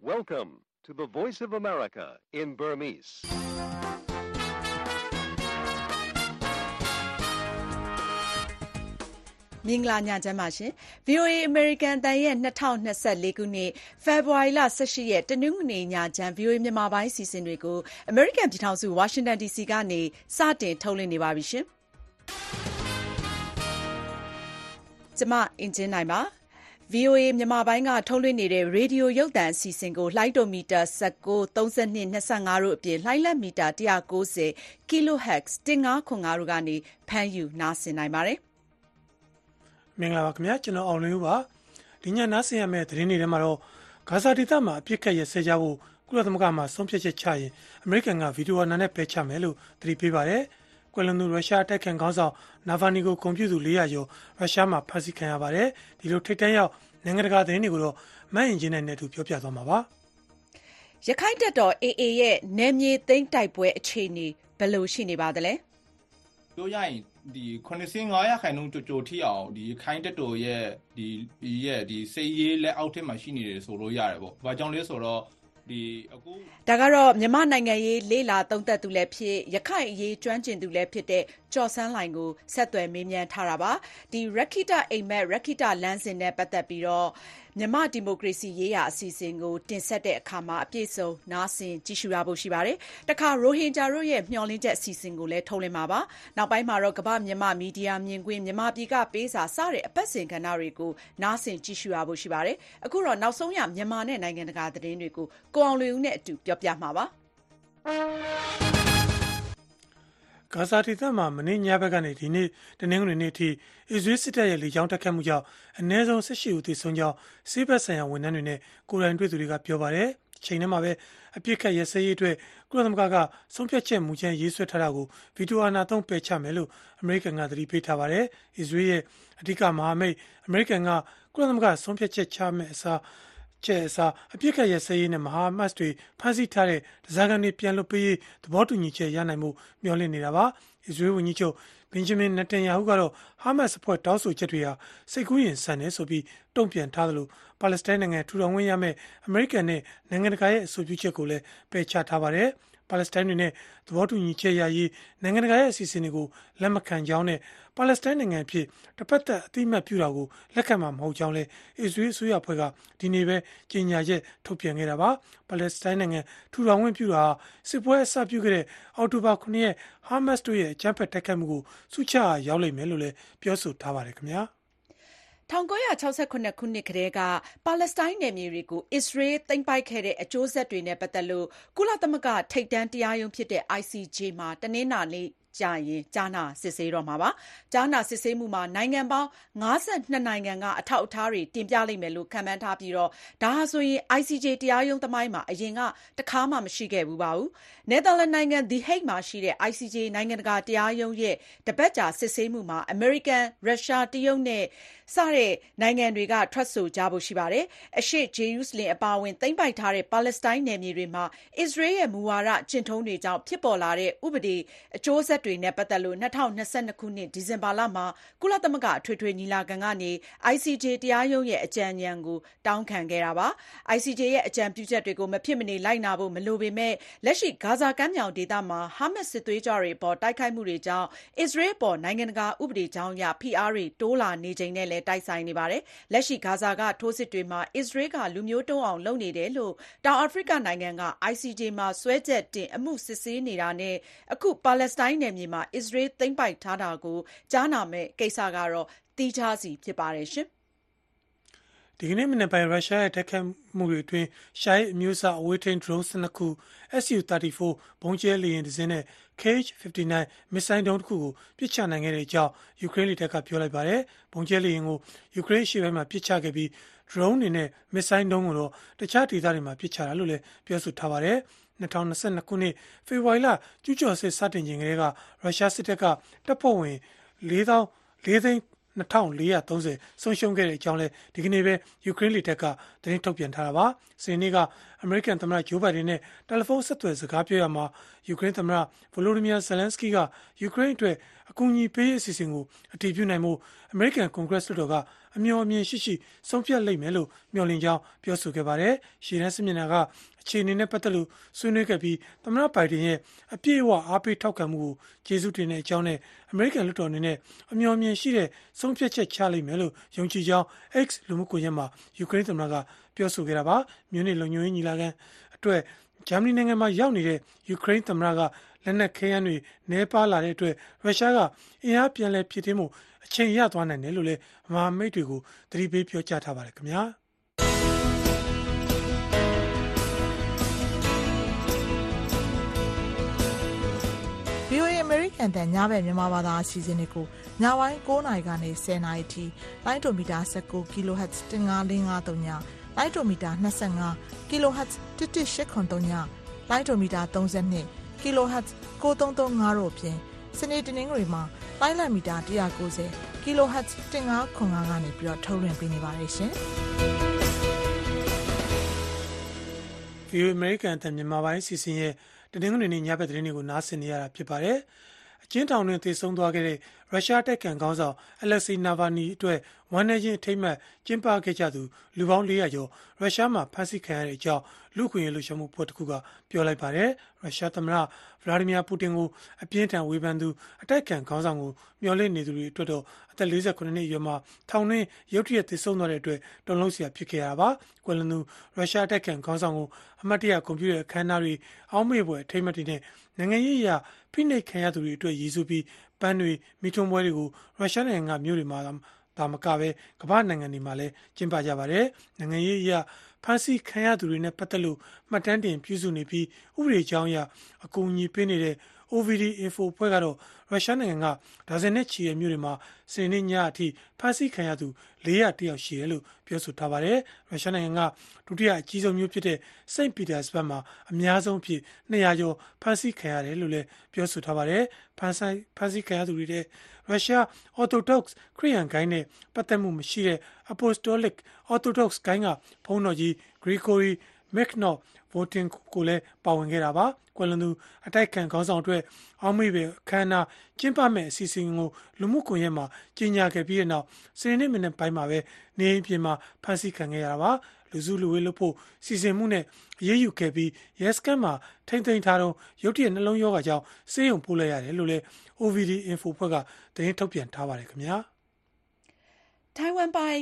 Welcome to the Voice of America in Burmese. ။မင်္ဂလာညချမ်းပါရှင်။ VOA American အသံရဲ့2024ခုနှစ်ဖေဖော်ဝါရီလ18ရက်တနင်္ဂနွေညချမ်း VOA မြန်မာပိုင်းအစီအစဉ်တွေကို American ပြည်ထောင်စု Washington DC ကနေစတင်ထုတ်လွှင့်နေပါပြီရှင်။ကျွန်မအင်ဂျင်နိုင်ပါ။ VOA မြန်မာပိုင်းက ထုတ်လွှင့်နေတဲ့ ရေဒီယိုရုပ်သံအစီအစဉ်ကို လှိုင်းဒိုမီတာ19 32 25တို့အပြင် လှိုင်းလက်မီတာ190 kHz 1505တို့ကနေ ဖမ်းယူနားဆင်နိုင်ပါတယ် မင်္ဂလာပါခင်ဗျာ ကျွန်တော် အောင်လင်းဦးပါ ဒီညနားဆင်ရမယ့် သတင်းတွေထဲမှာတော့ ဂါဇာဒေသမှာ အပြစ်ခတ်ရဆဲကြဖို့ ကုလသမဂ္ဂမှဆုံးဖြတ်ချက်ချရင် အမေရိကန်က ဗီဒီယိုအနာနဲ့ ပယ်ချမယ်လို့ သတိပေးပါတယ် ကွယ်လွန်သူ ရုရှားအတိုက်ခံခေါင်းဆောင် နာဗာနီကိုကွန်ပျူတာ400ကျော် ရုရှားမှာ ဖမ်းဆီးခံရပါတယ် ဒီလို ထိတ်တန့်ရောက် နိုင်ငံတကာသတင်းတွေကိုတော့မတ်ရင်ချင်းနဲ့အတူပြောပြသွားမှာပါရခိုင်တပ်တော် AA ရဲ့နယ်မြေသိမ်းတိုက်ပွဲအခြေအနေဘယ်လိုရှိနေပါသလဲပြောရရင်ဒီ85ရာခိုင်နှုန်းကြိုကြိုထိအောင်ဒီခိုင်းတက်တော်ရဲ့ဒီဒီရဲ့ဒီစေးရေးလက်အောက်ထက်မှာရှိနေတယ်ဆိုလို့ရတယ်ပေါ့။ဘာကြောင့်လဲဆိုတော့ ဒီအခုဒါကတော့ မြန်မာနိုင်ငံရေး လေးလာသုံးသက်သူလည်းဖြစ် ရခိုင်အရေး ကျွမ်းကျင်သူလည်းဖြစ်တဲ့ကြော်စန်းလိုင်ကို ဆက်သွယ်မေးမြန်းထားတာပါဒီရခိတအိမ်မက်ရခိတလမ်းစဉ်နဲ့ ပတ်သက်ပြီးတော့ မြန်မာဒီမိုကရေစီရေးရာအစီအစဉ်ကို တင်ဆက်တဲ့အခါမှာအပြည့်စုံ နားဆင်ကြည့်ရှုရဖို့ရှိပါတယ်။တခါ ရိုဟင်ဂျာတို့ရဲ့ မျှော်လင့်ချက်အစီအစဉ်ကိုလည်း ထုတ်လွှင့်မှာပါ။နောက်ပိုင်းမှာတော့ ကမ္ဘာမြန်မာမီဒီယာမြင်ကွင်း မြန်မာပြည်ကပေးစာ စတဲ့ အပတ်စဉ်ကဏ္ဍတွေကို နားဆင်ကြည့်ရှုရဖို့ ရှိပါတယ်။အခုတော့ နောက်ဆုံးရ မြန်မာနဲ့ နိုင်ငံတကာသတင်းတွေကို ကိုအောင်လွင်ဦးနဲ့အတူ ပြောပြမှာပါ။ ဂါဇာဒေသမှာမနေ့ညဘက်ကနေဒီနေ့တနင်္ဂနွေနေ့အထိအစ္စရေးစစ်တပ်ရဲ့လေကြောင်းတိုက်ခတ်မှုကြောင့်အနည်းဆုံး18ဦးသေဆုံးကြောင်းစစ်ဘက်ဆိုင်ရာဝန်ထမ်းတွေနဲ့ကိုယ်တိုင်တွေ့သူတွေကပြောပါတယ်။ချိန်ထဲမှာပဲအပြစ်ခတ်ရစရေးအတွက်ကုလသမဂ္ဂကဆုံးဖြတ်ချက်မူကြမ်းရေးဆွဲထားတာကိုဗီတိုအာဏာသုံးပယ်ချမယ်လို့အမေရိကန်ကသတိပေးထားပါတယ်။အစ္စရေးရဲ့အဓိကမဟာမိတ်အမေရိကန်ကကုလသမဂ္ဂဆုံးဖြတ်ချက်ချမယ်အစား ကျဲအစားအပြစ်ခတ်ရစရေးနဲ့မဟာမတ်တွေဖမ်းဆီးထားတဲ့ဒဇာကန်တွေပြန်လွှတ်ပေးရေးသဘောတူညီချက်ရနိုင်မှုမျှော်လင့်နေတာပါအစ္စရေးဝန်ကြီးချုပ်ဘင်ဂျမင်နတန်ယာဟုကတော့ဟာမတ်စ်အဖွဲ့တောင်းဆိုချက်တွေဟာစိတ်ကူးရင်ဆန်တယ်ဆိုပြီးတုံ့ပြန်ထားသလိုပါလက်စတိုင်းနိုင်ငံထူထောင်ဝင်ရမယ့်အမေရိကန်နဲ့နိုင်ငံတကာရဲ့အဆိုပြုချက်ကိုလည်းပယ်ချထားပါတယ် ပါလက်စတိုင်းတွေနဲ့သဘောတူညီချက်ရရေးနိုင်ငံတကာရဲ့အစီအစဉ်တွေကိုလက်မခံကြောင်းနဲ့ပါလက်စတိုင်းနိုင်ငံအဖြစ်တစ်ဖက်သက်အတိအမှတ်ပြုတာကိုလက်ခံမှာမဟုတ်ကြောင်းလည်းအစ္စရေးအစိုးရဖွဲ့ကဒီနေ့ပဲကြေညာချက်ထုတ်ပြန်ခဲ့တာပါပါလက်စတိုင်းနိုင်ငံထူထောင်ဝင်ပြုတာစစ်ပွဲအစပြုခဲ့တဲ့အောက်တိုဘာ9ရက်ဟာမတ်စ်တို့ရဲ့အကြမ်းဖက်တိုက်ခိုက်မှုကိုစုချရောက်လိမ့်မယ်လို့လည်းပြောဆိုထားပါတယ်ခင်ဗျာ 1968ခုနှစ်ကတည်းက ပါလက်စတိုင်းနယ်မြေတွေကို အစ္စရေးသိမ်းပိုက်ခဲ့တဲ့ အကျိုးဆက်တွေနဲ့ ပတ်သက်လို့ ကုလသမဂ္ဂ ထိပ်တန်းတရားရုံးဖြစ်တဲ့ ICJ မှာ တနင်္လာနေ့ကျရင် ကြားနာစစ်ဆေးတော့မှာပါ။ကြားနာစစ်ဆေးမှုမှာ နိုင်ငံပေါင်း52နိုင်ငံက အထောက်အထားတွေ တင်ပြလိမ့်မယ်လို့ ခန့်မှန်းထားပြီးတော့ဒါဟာဆိုရင် ICJ တရားရုံးသမိုင်းမှာ အရင်က တခါမှ မရှိခဲ့ဘူးပါဘူး။နယ်သာလန်နိုင်ငံ The Hague မှာရှိတဲ့ ICJ နိုင်ငံတကာတရားရုံးရဲ့ တပတ်ကြာ စစ်ဆေးမှုမှာ အမေရိကန်၊ရုရှား၊တရုတ်နဲ့ စတဲ့ နိုင်ငံတွေက ထွက်ဆိုကြဖို့ရှိပါတယ်။အရှေ့ဂျေရုဆလင်အပါအဝင် သိမ်းပိုက်ထားတဲ့ ပါလက်စတိုင်းနယ်မြေတွေမှာ အစ္စရေးရဲ့မူဝါဒကျင့်ထုံးတွေကြောင့် ဖြစ်ပေါ်လာတဲ့ ဥပဒေအကျိုးဆက်တွေနဲ့ ပတ်သက်လို့ ၂၀၂၂ ခုနှစ် ဒီဇင်ဘာလမှာ ကုလသမဂ္ဂအထွေထွေညီလာခံကနေ ICJ တရားရုံးရဲ့အကြံဉာဏ်ကို တောင်းခံခဲ့တာပါ။ ICJ ရဲ့ အကြံပြုချက်တွေကို မဖြစ်မနေလိုက်နာဖို့ မလိုပေမဲ့ လက်ရှိ ဂါဇာကမ်းမြောင်ဒေသမှာ ဟာမတ်စ်စစ်သွေးကြွတွေအပေါ် တိုက်ခိုက်မှုတွေကြောင့် အစ္စရေးအပေါ် နိုင်ငံတကာဥပဒေကြောင်းအရ ဖိအားတွေ တိုးလာနေချိန်နဲ့လည်းတိုက်ဆိုင်နေပါတယ်။လက်ရှိ ဂါဇာက ထိုးစစ်တွေမှာ အစ္စရေးက လူမျိုးတုံးအောင် လုပ်နေတယ်လို့ တောင်အာဖရိကနိုင်ငံက ICJ မှာ စွဲချက်တင် အမှုစစ်ဆေးနေတာနဲ့ အခု ပါလက်စတိုင်းနယ်မြေမှာ အစ္စရေးသိမ်းပိုက်ထားတာကို ကြားနာမယ့်ကိစ္စကတော့ သီးခြားစီ ဖြစ်ပါတယ်။ ဒီကနေ့မနေ့ပိုင်းရုရှားရဲ့တိုက်ခိုက်မှုတွေအတွင်းရှားအမျိုးအစားအဝေးထိန်း drone 12ခု Su-34 ဘုံကျဲလေယာဉ်တစ်စင်းနဲ့ Kh-59 မစ်ဆိုင်ဒုံးတစ်ခုကိုပစ်ချနိုင်ခဲ့တဲ့အကြောင်းယူကရိန်းလေတပ်ကပြောလိုက်ပါတယ်။ဘုံကျဲလေယာဉ်ကိုယူကရိန်းအရှေ့ပိုင်းမှာပစ်ချခဲ့ပြီး drone တွေနဲ့မစ်ဆိုင်ဒုံးကိုတော့တခြားဒေသတွေမှာပစ်ချတာလို့လည်းပြောဆိုထားပါတယ်။2022ခုနှစ်ဖေဖော်ဝါရီလကျူးကျော်စစ်စတင်ချိန်ကလေးကရုရှားစစ်တပ်ကတပ်ဖွဲ့ဝင်4000 4သိန်း 2430ဆုံးရှုံးခဲ့တဲ့အကြောင်းလဲဒီကနေ့ပဲယူကရိန်းလေတပ်ကသတင်းထုတ်ပြန်ထားတာပါ။စနေနေ့ကအမေရိကန်သမ္မတဂျိုးဘိုင်ဒန်နဲ့တယ်လီဖုန်းဆက်သွယ်စကားပြောရမှာယူကရိန်းသမ္မတဗိုလိုဒီမီယာဇယ်လန်စကီကယူကရိန်းအတွက်အကူအညီပေးရေးအစီအစဉ်ကိုအတည်ပြုနိုင်မှုအမေရိကန်ကွန်ဂရက်လွှတ်တော်ကအမျှော်အမြင်ရှိရှိဆုံးဖြတ်လိမ့်မယ်လို့မျှော်လင့်ကြောင်းပြောဆိုခဲ့ပါတယ်။ရှီရန်စစ်မျက်နှာက အခြေအနေနဲ့ပတ်သက်လို့ဆွေးနွေးခဲ့ပြီးသမ္မတဘိုင်ဒန်ရဲ့အပြည့်အဝအားပေးထောက်ခံမှုကိုကျေးဇူးတင်တဲ့အကြောင်းနဲ့အမေရိကန်လွှတ်တော်အနေနဲ့အမျှော်အမြင်ရှိတဲ့ဆုံးဖြတ်ချက်ချလိမ့်မယ်လို့ယုံကြည်ကြောင်း X လူမှုကွန်ရက်မှာယူကရိန်းသမ္မတကပြောဆိုခဲ့တာပါ။မြို့နေလုံခြုံရေးညီလာခံအတွက်ဂျာမနီနိုင်ငံမှာရောက်နေတဲ့ယူကရိန်းသမ္မတကလက်နက်ခဲယမ်းတွေနှဲပါလာတဲ့အတွက်ရုရှားကအင်အားပြန်လည်ဖြစ်ထင်းမှုအချိန်ရသွားနိုင်တယ်လို့လည်းမဟာမိတ်တွေကိုသတိပေးပြောကြားထားပါတယ်ခင်ဗျာ။ VOA American တန်ညဘက်မြန်မာဘာသာအစီအစဉ်တွေကိုညပိုင်း9:00နာရီကနေ10:00နာရီထိလိုင်းဒိုမီတာ19 kHz 15553ညလိုင်းဒိုမီတာ25 kHz 11803ညလိုင်းဒိုမီတာ32 kHz 9335တို့ဖြင့်စနေတနင်္ဂနွေမှာလိုင်းလံမီတာ190 kHz 1505ကနေပြီးတော့ထုတ်လွှင့်ပေးနေပါတယ်ရှင်။ VOA American အသံမြန်မာပိုင်းစီစဉ်ရဲ့ တနင်္ဂနွေနေ့ညဘက်သတင်းတွေကိုနားဆင်နေရတာဖြစ်ပါတယ်။အကျဉ်းထောင်တွင်သေဆုံးသွားခဲ့တဲ့ရုရှားတိုက်ခံခေါင်းဆောင်အလက်ဆီနာဗာနီအတွက်ဝမ်းနည်းခြင်းအထိမ်းအမှတ်ကျင်းပခဲ့ကြသူလူပေါင်း400ကျော်ရုရှားမှာဖမ်းဆီးခံရတဲ့အကြောင်း လူ့ခွင့်ရေးလှုပ်ရှားမှုဖွဲ့တစ်ခုကပြောလိုက်ပါတယ်။ရုရှားသမ္မတဗလာဒီမီယာပူတင်ကိုအပြင်းထန်ဝေဖန်သူအတိုက်ခံခေါင်းဆောင်ကိုမျှော်လင့်နေသူတွေအတွက်တော့အသက်48နှစ်အရွယ်မှာထောင်တွင်းရုတ်တရက်သေဆုံးသွားတဲ့အတွက်တုန်လှုပ်စရာဖြစ်ခဲ့ရတာပါ။ကွယ်လွန်သူရုရှားတိုက်ခံခေါင်းဆောင်ကိုအမတ်တရကွန်ပျူတာအခမ်းအနားတွေအောက်မေ့ပွဲအထိမ်းအမှတ်တွေနဲ့နိုင်ငံရေးအရာဖိနှိပ်ခံရသူတွေအတွက်ရည်စူးပြီးပန်းတွေမိထွန်းပွဲတွေကိုရုရှားနိုင်ငံကမြို့တွေမှာဒါမကပဲကမ္ဘာနိုင်ငံတွေမှာလည်းကျင်းပကြပါတယ်။နိုင်ငံရေးအရာ ဖန်ဆီးခံရသူတွေနဲ့ပတ်သက်လို့မှတ်တမ်းတင်ပြုစုနေပြီးဥပဒေကြောင်းအရအကူအညီပေးနေတဲ့ OVD Info ဖွဲ့ကတော့ရုရှားနိုင်ငံကဒါဇင်နဲ့ချီတဲ့မြို့တွေမှာစနေနေ့ညအထိဖမ်းဆီးခံရသူ400တယောက်ရှိတယ်လို့ပြောဆိုထားပါတယ်။ရုရှားနိုင်ငံကဒုတိယအကြီးဆုံးမြို့ဖြစ်တဲ့စိန့်ပီတာစဘတ်မှာအများဆုံးဖြစ်200ကျော်ဖမ်းဆီးခံရတယ်လို့လည်းပြောဆိုထားပါတယ်။ဖမ်းဆီးဖမ်းဆီးခံရသူတွေတဲ့ရုရှား Orthodox ခရစ်ယာန်ဂိုင်းနဲ့ပတ်သက်မှုမရှိတဲ့ Apostolic Orthodox ဂိုင်းကဘုန်းတော်ကြီး Grigory Mikhnov voting ကိုလည်းပါဝင်ခဲ့တာပါကွယ်လွန်သူအတိုက်ခံခေါင်းဆောင်အတွက်အောက်မေ့ပဲခမ်းနားကျင်းပမဲ့အစီအစဉ်ကိုလူမှုကွန်ရက်မှာကြီးညာခဲ့ပြီးတဲ့နောက်စနေနေ့မနေ့ပိုင်းမှာပဲနေအိမ်ပြင်မှာဖမ်းဆီးခံခဲ့ရတာပါလူစုလူဝေးလုပ်ဖို့စီစဉ်မှုနဲ့ရေးယူခဲ့ပြီးရဲစခန်းမှာထိမ့်သိမ်းထားတော့ရုတ်တရက်နှလုံးရောဂါကြောင့်ဆေးရုံပို့လိုက်ရတယ်လို့လည်း OVD Info ဖွဲ့ကသတင်းထုတ်ပြန်ထားပါတယ်ခင်ဗျာထိုင်ဝမ်ပိုင်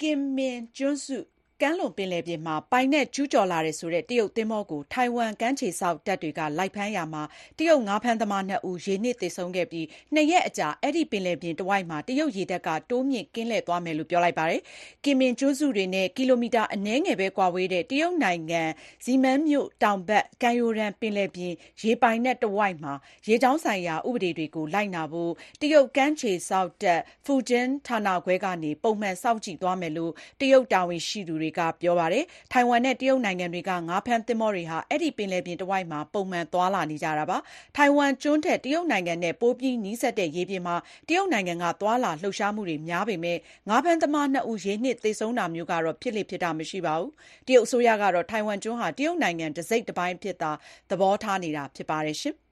ကင်မင်ကျွန်းစု ကမ်းလွန်ပင်လယ်ပြင်မှာ ပိုင်နက်ကျူးကျော်လာတယ်ဆိုတဲ့ တရုတ်သင်္ဘောကို ထိုင်ဝမ်ကမ်းခြေစောင့်တပ်တွေက လိုက်ဖမ်းရာမှာ တရုတ်ငါးဖမ်းသမားနှစ်ဦး ရေနစ်သေဆုံးခဲ့ပြီးနှစ်ရက်အကြာ အဲဒီပင်လယ်ပြင်တဝိုက်မှာ တရုတ်ရေတပ်က တိုးမြှင့်ကင်းလှည့်သွားမယ်လို့ ပြောလိုက်ပါတယ်။ကင်မင်ကျွန်းစုတွေနဲ့ ကီလိုမီတာအနည်းငယ်ပဲကွာဝေးတဲ့ တရုတ်နိုင်ငံဇီမန်းမြို့တောင်ဘက် ကမ်းရိုးတန်း ပင်လယ်ပြင်ရေပိုင်နက်တဝိုက်မှာ ရေကြောင်းဆိုင်ရာ ဥပဒေတွေကို လိုက်နာဖို့ တရုတ်ကမ်းခြေစောင့်တပ်ဖူကျင်းဌာနခွဲကနေ ပုံမှန်စောင့်ကြည့်သွားမယ်လို့ တရုတ်တာဝန်ရှိသူတွေကပြောပါတယ်။ထိုင်ဝမ်နဲ့ တရုတ်နိုင်ငံတွေက ငါးဖမ်းသင်္ဘောတွေဟာ အဲဒီ ပင်လယ်ပြင်တဝိုက်မှာ ပုံမှန်သွားလာနေကြတာပါ။ထိုင်ဝမ်ကျွန်းထက် တရုတ်နိုင်ငံနဲ့ ပိုပြီးနီးစပ်တဲ့ ရေပြင်မှာ တရုတ်နိုင်ငံက သွားလာလှုပ်ရှားမှုတွေများပေမဲ့ငါးဖမ်းသမားနှစ်ဦး ရေနစ်သေဆုံးတာမျိုးကတော့ ဖြစ်လေ့ဖြစ်ထမရှိပါဘူး။တရုတ်အစိုးရကတော့ ထိုင်ဝမ်ကျွန်းဟာ တရုတ်နိုင်ငံ တစိတ်တပိုင်းအဖြစ်သာ သဘောထားနေတာ ဖြစ်ပါတယ်။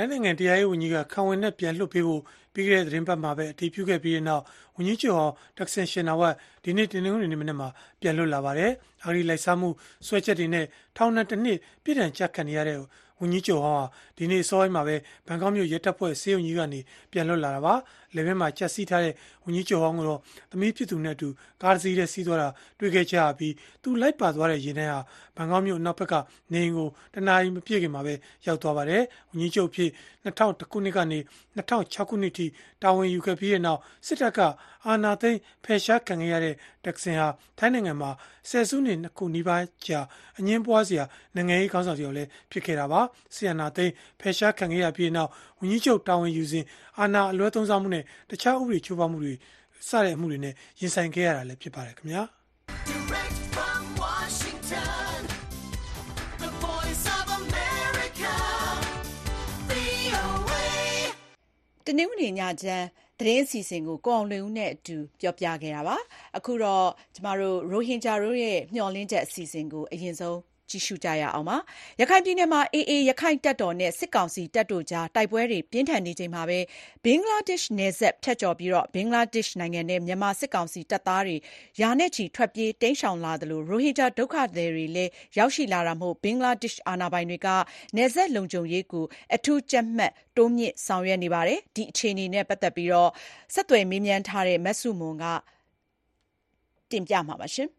ထိုင်းနိုင်ငံတရားရေးဝန်ကြီးကခံဝန်နဲ့ပြန်လွှတ်ပေးဖို့ပြီးခဲ့တဲ့သတင်းပတ်မှာပဲအတည်ပြုခဲ့ပြီးတဲ့နောက်ဝန်ကြီးချုပ်ဟောင်းတက်ဆင်ရှင်နာဝတ်ဒီနေ့တင်နင်္ဂနွေနေ့မနေ့မှာပြန်လွတ်လာပါတယ်။အာရီလိုက်စားမှုဆွဲချက်တွေနဲ့ထောင်နဲ့တစ်နှစ်ပြည်ထန်ကြခံနေရတဲ့ဝန်ကြီးချုပ်ဟောင်းဟာဒီနေ့စောပိုင်းမှာပဲဘန်ကောက်မြို့ရဲတပ်ဖွဲ့စေယုံကြီးကနေပြန်လွတ်လာတာပါ။လေဘင်းမှာချက်စီးထားတဲ့ဝန်ကြီးချုပ်ဟောင်းကတော့သမီးဖြစ်သူနဲ့အတူကားစီးတဲ့စီးသွားတာတွေ့ခဲ့ကြပြီးသူလိုက်ပါသွားတဲ့ရင်ထဲဟာဘန်ကောက်မြို့နောက်ဘက်ကနေအိမ်ကိုတနာရီမပြည့်ခင်မှာပဲရောက်သွားပါတယ်။ဝန်ကြီးချုပ်ဖြစ်2000ခုနှစ်ကနေ2006ခုနှစ်ထိတာဝန်ယူခဲ့ပြီးတဲ့နောက်စစ်တပ်ကအာဏာသိမ်းဖယ်ရှားခံခဲ့ရတဲ့တက်ဆင်ဟာထိုင်းနိုင်ငံမှာဆယ်စုနှစ်နှစ်ခုနီးပါးကြာအငင်းပွားစရာနိုင်ငံရေးခေါင်းဆောင်တယောက်လည်းဖြစ်ခဲ့တာပါဆီယနာသိန်းဖယ်ရှားခံခဲ့ရပြီးနောက်ဝန်ကြီးချုပ်တာဝန်ယူစဉ်အာဏာအလွဲသုံးစားမှုနဲ့တခြားဥပဒေချိုးဖောက်မှုတွေစတဲ့အမှုတွေနဲ့ရင်ဆိုင်ခဲ့ရတာလည်းဖြစ်ပါတယ်ခင်ဗျာ Direct from Washington the voice of America VOA တနင်္ဂနွေညချမ်းသတင်းအစီအစဉ်ကိုကိုအောင်လွင်ဦးနဲ့အတူပြောပြခဲ့တာပါအခုတော့ကျမတို့ရိုဟင်ဂျာတို့ရဲ့မျှော်လင့်ချက်အစီအစဉ်ကိုအရင်ဆုံး ကြည့်ရှုကြရအောင်ပါ။ရခိုင်ပြည်နယ်မှာ AA ရခိုင်တပ်တော်နဲ့စစ်ကောင်စီတပ်တို့ကြားတိုက်ပွဲတွေပြင်းထန်နေချိန်မှာပဲဘင်္ဂလားဒေ့ရှ်နယ်စပ်ဖြတ်ကျော်ပြီးဘင်္ဂလားဒေ့ရှ်နိုင်ငံထဲမြန်မာစစ်ကောင်စီတပ်သားတွေရာနဲ့ချီထွက်ပြေးတိမ်းရှောင်လာသလိုရိုဟင်ဂျာဒုက္ခသည်တွေလည်းရောက်ရှိလာတာမို့ဘင်္ဂလားဒေ့ရှ်အာဏာပိုင်တွေကနယ်စပ်လုံခြုံရေးကိုအထူးကြပ်မတ်တိုးမြှင့်ဆောင်ရွက်နေပါတယ်။ဒီအခြေအနေနဲ့ပတ်သက်ပြီးဆက်သွယ်မေးမြန်းထားတဲ့မဆုမွန်ကတင်ပြပါမယ်။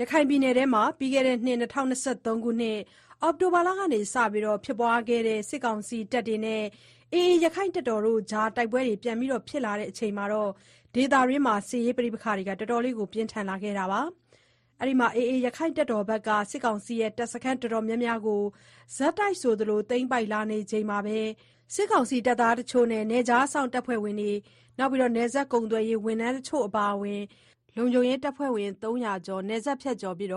ရခိုင်ပြည်နယ်ထဲမှာ ပြီးခဲ့တဲ့နှစ် ၂၀၂၃ ခုနှစ် အောက်တိုဘာလကစပြီး ဖြစ်ပွားခဲ့တဲ့ စစ်ကောင်စီတပ်တွေနဲ့ AA ရခိုင့်တပ်တော်တို့ကြား တိုက်ပွဲတွေ ပြန်ဖြစ်လာချိန်မှာ ဒေသတွင်း စစ်ရေးပဋိပက္ခတွေတော်တော်လေးပြင်းထန်လာခဲ့တာပါ။ AA ရခိုင့်တပ်တော်ဘက်က စစ်ကောင်စီရဲ့ တပ်စခန်းတော်တော်များများကို ဆက်တိုက်ဆိုသလို သိမ်းပိုက်လာနေချိန်မှာပဲ စစ်ကောင်စီတပ်သားတချို့နဲ့ နယ်ခြားစောင့်တပ်ဖွဲ့ဝင်တွေ နယ်စပ်ကုန်သွယ်ရေး ဝန်ထမ်းတချို့ အပါအဝင် လုံခြုံရေးတပ်ဖွဲ့ဝင် ၃၀၀ ကျော် နယ်စပ်ဖြတ်ကျော်ပြီး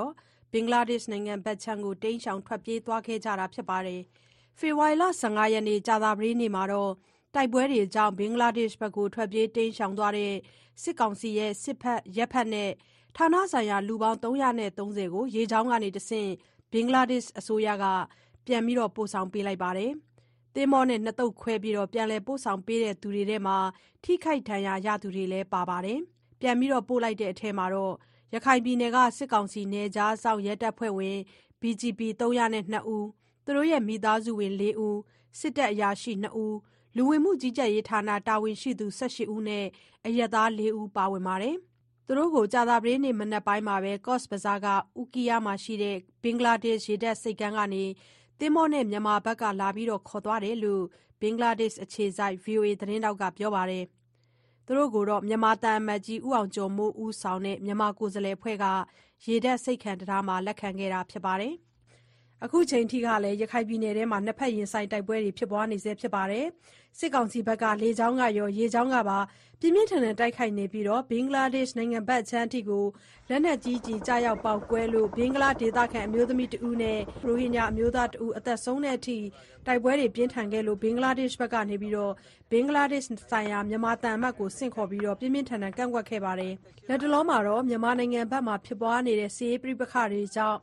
ဘင်္ဂလားဒေ့ရှ်နိုင်ငံဘက်ခြမ်းကို တိမ်းရှောင် ထွက်ပြေးသွားခဲ့ကြတာပါ။ဖေဖော်ဝါရီလ ၁၅ ရက် ကြာသပတေးနေ့မှာတော့ တိုက်ပွဲတွေကြောင့် ဘင်္ဂလားဒေ့ရှ်ဘက်ထွက်ပြေးတိမ်းရှောင်သွားတဲ့ စစ်ကောင်စီရဲ့ စစ်ဖက်၊ရက်ဖက်နဲ့ ဌာနဆိုင်ရာ လူပေါင်း ၃၃၀ ကို ရေကြောင်းကတဆင့် ဘင်္ဂလားဒေ့ရှ် အစိုးရက ပြန်ပို့ဆောင်ပေးလိုက်ပါတယ်။သင်္ဘောနဲ့ နှစ်သုတ်ခွဲပြန်ပို့ဆောင်ပေးတဲ့ သူတွေထဲမှာ ထိခိုက်ဒဏ်ရာရသူတွေလည်း ပါပါတယ်။ ပြန်ပို့လိုက်တဲ့အထဲမှာ ရခိုင်ပြည်နယ်က စစ်ကောင်စီ နယ်ခြားစောင့်ရဲတပ်ဖွဲ့ဝင် BGB ၃၀၂ ဦး သူတို့ရဲ့ မိသားစုဝင် ၄ ဦး၊စစ်တပ်အရာရှိ ၂ ဦး၊လူဝင်မှုကြီးကြပ်ရေးဌာန တာဝန်ရှိသူ ၁၈ ဦးနဲ့ အရပ်သား ၄ ဦး ပါဝင်ပါတယ်။သူတို့ကို ကြာသပတေးနေ့ မနက်ပိုင်းမှာကော့ဘဇားကအူကီးယားမှာရှိတဲ့ ဘင်္ဂလားဒေ့ရှ် ရေတပ်ဆိပ်ကမ်းကနေ သင်္ဘောနဲ့ မြန်မာဘက်က လာပြီးခေါ်သွားတယ်လို့ ဘင်္ဂလားဒေ့ရှ်အခြေစိုက်ဗွီအိုအေသတင်းထောက်က ပြောပါတယ်။ သူတို့ကိုမြန်မာသံအမတ်ကြီး ဦးအောင်ကျော်မိုး ဦးဆောင်တဲ့ မြန်မာကိုယ်စားလှယ်အဖွဲ့က ရေတပ်ဆိပ်ကမ်းတံတားမှာ လက်ခံခဲ့တာပါ။ အခုချိန်ထိလည်း ရခိုင်ပြည်နယ်ထဲမှာ နှစ်ဘက်ရင်ဆိုင် တိုက်ပွဲတွေ ဖြစ်နေဆဲဖြစ်ပါတယ်။စစ်ကောင်စီဘက်က လေကြောင်းကရော ရေကြောင်းကပါ ပြင်းပြင်းထန်ထန် တိုက်ခိုက်နေပြီး ဘင်္ဂလားဒေ့ရှ်နိုင်ငံဘက်အခြမ်းထိလက်နက်ကြီးကျည် ကျရောက်ပေါက်ကွဲလို့ ဘင်္ဂလားဒေသခံ အမျိုးသမီးတဦးနဲ့ ရိုဟင်ဂျာအမျိုးသားတဦး သေဆုံးတဲ့အထိ တိုက်ပွဲတွေ ပြင်းထန်ခဲ့လို့ ဘင်္ဂလားဒေ့ရှ်ဘက်က ဘင်္ဂလားဒေ့ရှ်ဆိုင်ရာ မြန်မာသံအမတ်ကို ဆင့်ခေါ် ပြီးပြင်းပြင်းထန်ထန် ကန့်ကွက်ခဲ့ပါတယ်။လတ်တလောမှာမြန်မာနိုင်ငံဘက်ဖြစ်ပွားနေတဲ့ စစ်ရေးပဋိပက္ခတွေကြောင့်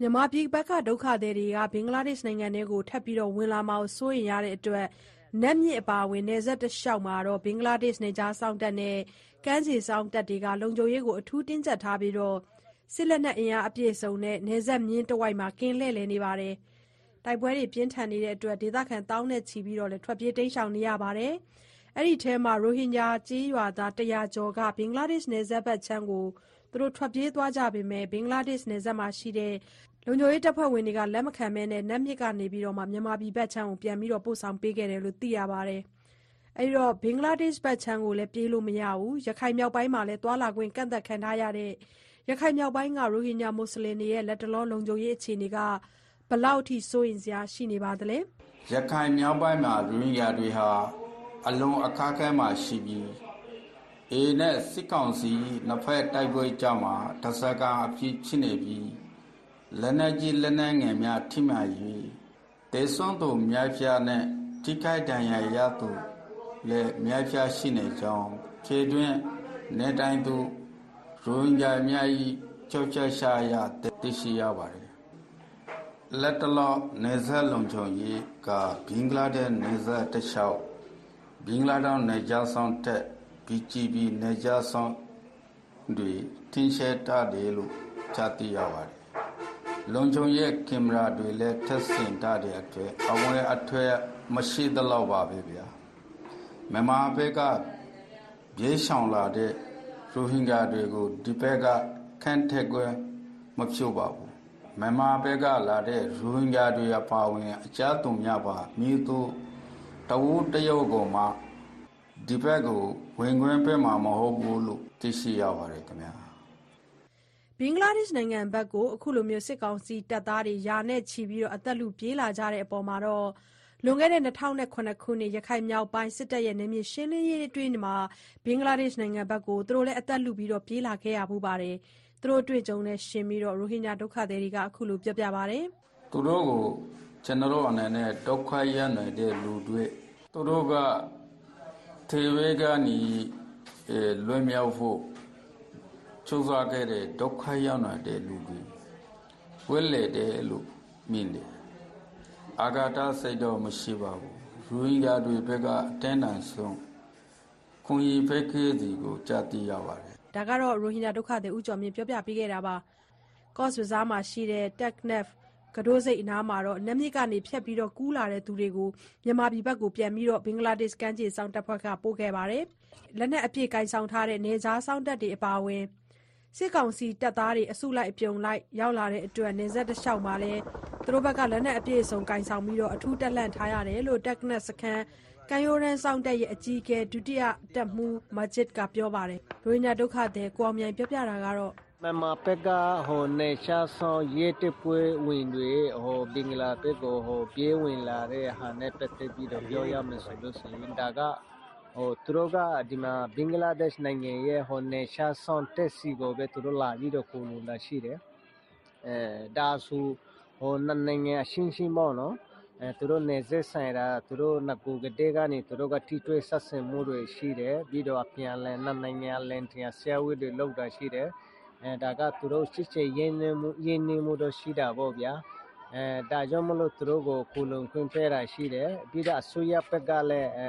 မြန်မာပြည်ဘက်က ဒုက္ခသည်တွေဘင်္ဂလားဒေ့ရှ်နိုင်ငံထဲထပ်ဝင်လာမှာ စိုးရိမ်ရတဲ့အတွက် နတ်မြစ်အပါအဝင် နယ်စပ်တလျှောက်မှာ ဘင်္ဂလားဒေ့ရှ် နယ်ခြားစောင့်တပ်နဲ့ ကမ်းခြေစောင့်တပ်တွေလုံခြုံရေး အထူးတင်းကြပ်ထားပြီး စစ်လက်နက်အင်အား အပြည့်အစုံနဲ့ နယ်စပ်မျဉ်းတဝိုက် ကင်းလှည့်လည်နေပါတယ်။တိုက်ပွဲတွေ ပြင်းထန်နေတဲ့အတွက် ဒေသခံ သောင်းနဲ့ချီ ထွက်ပြေး တိမ်းရှောင်နေရပါတယ်။အဲဒီထဲမှာ ရိုဟင်ဂျာ ကျေးရွာသား ၁၀၀ ကျော်က ဘင်္ဂလားဒေ့ရှ် နယ်စပ်ဘက်ခြမ်းကို ထွက်ပြေးသွားကြပေမယ့်ဘင်္ဂလားဒေ့ရှ် နယ်စပ်မှာရှိတဲ့ လုံခြုံရေးတပ်ဖွဲ့တွေက လက်မခံဘဲ နတ်မြစ်ကနေ မြန်မာပြည်ဘက်ကို ပြန်ပို့ဆောင်ပေးခဲ့တယ်လို့ သိရပါတယ်။ဘင်္ဂလားဒေ့ရှ်ဘက်ခြမ်းကိုလည်း ပြေးလို့မရဘူး။ရခိုင်မြောက်ပိုင်းမှာလည်း သွားလာခွင့် ကန့်သတ်ခံထားရတဲ့ ရခိုင်မြောက်ပိုင်းက ရိုဟင်ဂျာမွတ်ဆလင်တွေရဲ့ လတ်တလော လုံခြုံရေးအခြေအနေဘယ်လောက်စိုးရိမ်စရာ ရှိနေပါသလဲ။“ရခိုင်မြောက်ပိုင်းမှာ ရိုဟင်ဂျာတွေဟာ အလွန်အခက်အခဲမှာရှိပြီး AA နဲ့ စစ်ကောင်စီ နှစ်ဘက်တိုက်ပွဲကြားမှာ ဓားစာခံအဖြစ်ရှိနေပြီး လက်နက်ကြီးလက်နက်ငယ်များထိမှန်၍သေဆုံးသူအများအပြားနဲ့ထိခိုက်ဒဏ်ရာရသူလည်းအများအပြားရှိနေကြောင်းခြေတွင်းနေထိုင်သူရိုဟင်ဂျာများ၏ပြောကြားချက်အရသိရှိရပါတယ်။လတ်တလောနယ်စပ်လုံခြုံရေးကဘင်္ဂလားဒေ့ရှ်နယ်စပ်တလျှောက်ဘင်္ဂလားဒေ့ရှ်နယ်ခြားစောင့်တပ် BGB နယ်ခြားစောင့်တွေတင်းကြပ်ထားတယ်လို့ကြားသိရပါတယ်။ လုံခြုံရေးကင်မရာတွေလည်းတပ်ဆင်ထားတဲ့အတွက်အဝင်အထွက်မရှိသလောက်ပါပဲဗျာ။မြန်မာဘက်ကပြေးရှောင်လာတဲ့ရိုဟင်ဂျာတွေကိုဒီဘက်ကခံထည့်ခွင့်မပြုပါဘူး။မြန်မာဘက်ကလာတဲ့ရိုဟင်ဂျာတွေအပါအဝင်အခြားသူများပါမည်သူတဦးတယောက်ကိုမှဒီဘက်ကိုဝင်ခွင့်ပေးမှာမဟုတ်ဘူးလို့သိရှိရပါတယ်ခင်ဗျာ။” ဘင်္ဂလားဒေ့ရှ်နိုင်ငံဘက်ကို အခုလို စစ်ကောင်စီတပ်သားတွေ ရာနဲ့ချီ အသက်လုပြေးလာကြတဲ့အပေါ် လွန်ခဲ့တဲ့ ၂၀၀၇ ခုနှစ် ရခိုင်မြောက်ပိုင်း စစ်တပ်ရဲ့ နယ်မြေရှင်းလင်းရေးအတွင်း ဘင်္ဂလားဒေ့ရှ်နိုင်ငံဘက်ကိုအသက်လုပြေးလာခဲ့ဖူးပါတယ်။သူတို့အတွေ့အကြုံနဲ့ယှဉ်ပြီး ရိုဟင်ဂျာဒုက္ခသည်တွေက အခုလို ပြောပြပါတယ်။“သူတို့ကို ကျနော်တို့အနေနဲ့ ဒုက္ခရောက်နေတဲ့လူတွေ သူတို့က သေဘေးကနေ လွတ်မြောက်ဖို့ ကြိုးစားခဲ့တဲ့ဒုက္ခရောက်နေတဲ့လူတွေဝဲလေတယ်လို့မြင်တယ်အာဂါတစိတ်တော့မရှိပါဘူးရူဟင်ဂျာတွေဘက်ကအတင်းတန်ဆုံးခွန်ရီဘက်ခေးစီကိုကြားသိရပါတယ်ဒါကတော့ရိုဟင်ဂျာဒုက္ခသည်ဦးကျော်မြင့်ပြောပြပေးခဲ့တာပါကော့စ်ဘဇားမှာရှိတဲ့ Teknaf ကဒိုးစိတ်အနားမှာတော့နက်မြစ်ကနေဖြတ်ပြီးတော့ကူးလာတဲ့သူတွေကိုမြန်မာပြည်ဘက်ကိုပြန်ပြီးတော့ဘင်္ဂလားဒေ့ရှ်ကမ်းခြေစောင့်တပ်ဖွဲ့ကပို့ခဲ့ပါတယ်လက်နက်အပြည့်ကင်ဆောင်ထားတဲ့နေကြားစောင့်တပ်တွေအပါအဝင် စစ်ကောင်စီတပ်သားတွေ အစုလိုက်အပြုံလိုက် ရောက်လာတဲ့အတွက်နေဆက်တစ်လျှောက်မှာလည်း သူတို့ဘက်က လက်နက်အပြည့်အစုံကင်ဆောင်ပြီးတော့အထူးတက်လှန့်ထားရတယ်လို့ Teknaf စခန်းကံရိုးရန်ဆောင်တက်ရဲ့ အကြီးအကဲ ဒုတိယတပ်မှူးမဂျစ်ကပြောပါတယ် ရိုဟင်ဂျာဒုက္ခသည် ကိုအောင်မြိုင် ပြောပြတာကတော့ မြန်မာဘက်ကဟိုနေရှာဆောင်ရေးတပွဲဝင်တွေဟိုဘင်္ဂလားဘက်ကိုဟို ပြေးဝင်လာတဲ့ဟာနဲ့ ပတ်သက်ပြီးတော့ ပြောရမယ်ဆိုလို့ရှိရင် ဒါက ဟိုသူတို့ကဒီမှာဘင်္ဂလားဒေ့ရှ်နိုင်ငံရဲ့ဟိုနေရှာဆောင်တက်စီကိုပဲသူတို့လာပြီးတော့ကိုလိုလာရှိတယ်အဲဒါဆိုဟိုနှစ်နိုင်ငံအရှင်းရှင်းပေါ့နော်အဲသူတို့နေဆက်ဆိုင်တာသူတို့ငကူကတဲ့ကနေသူတို့ကထိတွေ့ဆက်ဆံမှုတွေရှိတယ်ပြီးတော့အပြန်အလဲနှစ်နိုင်ငံလန်တင်ဆရာဝတ်တွေလောက်တာရှိတယ်အဲဒါကသူတို့ချစ်ချစ်ရင်းနှီးမှုရင်းနှီးမှုတော့ရှိတာပေါ့ဗျာ အဲဒါကြောင့်မလို့သူတို့ကိုကုလုံခွင့်ပေးတာရှိတယ်ပြီးတော့အစိုးရဘက်ကလည်းအဲ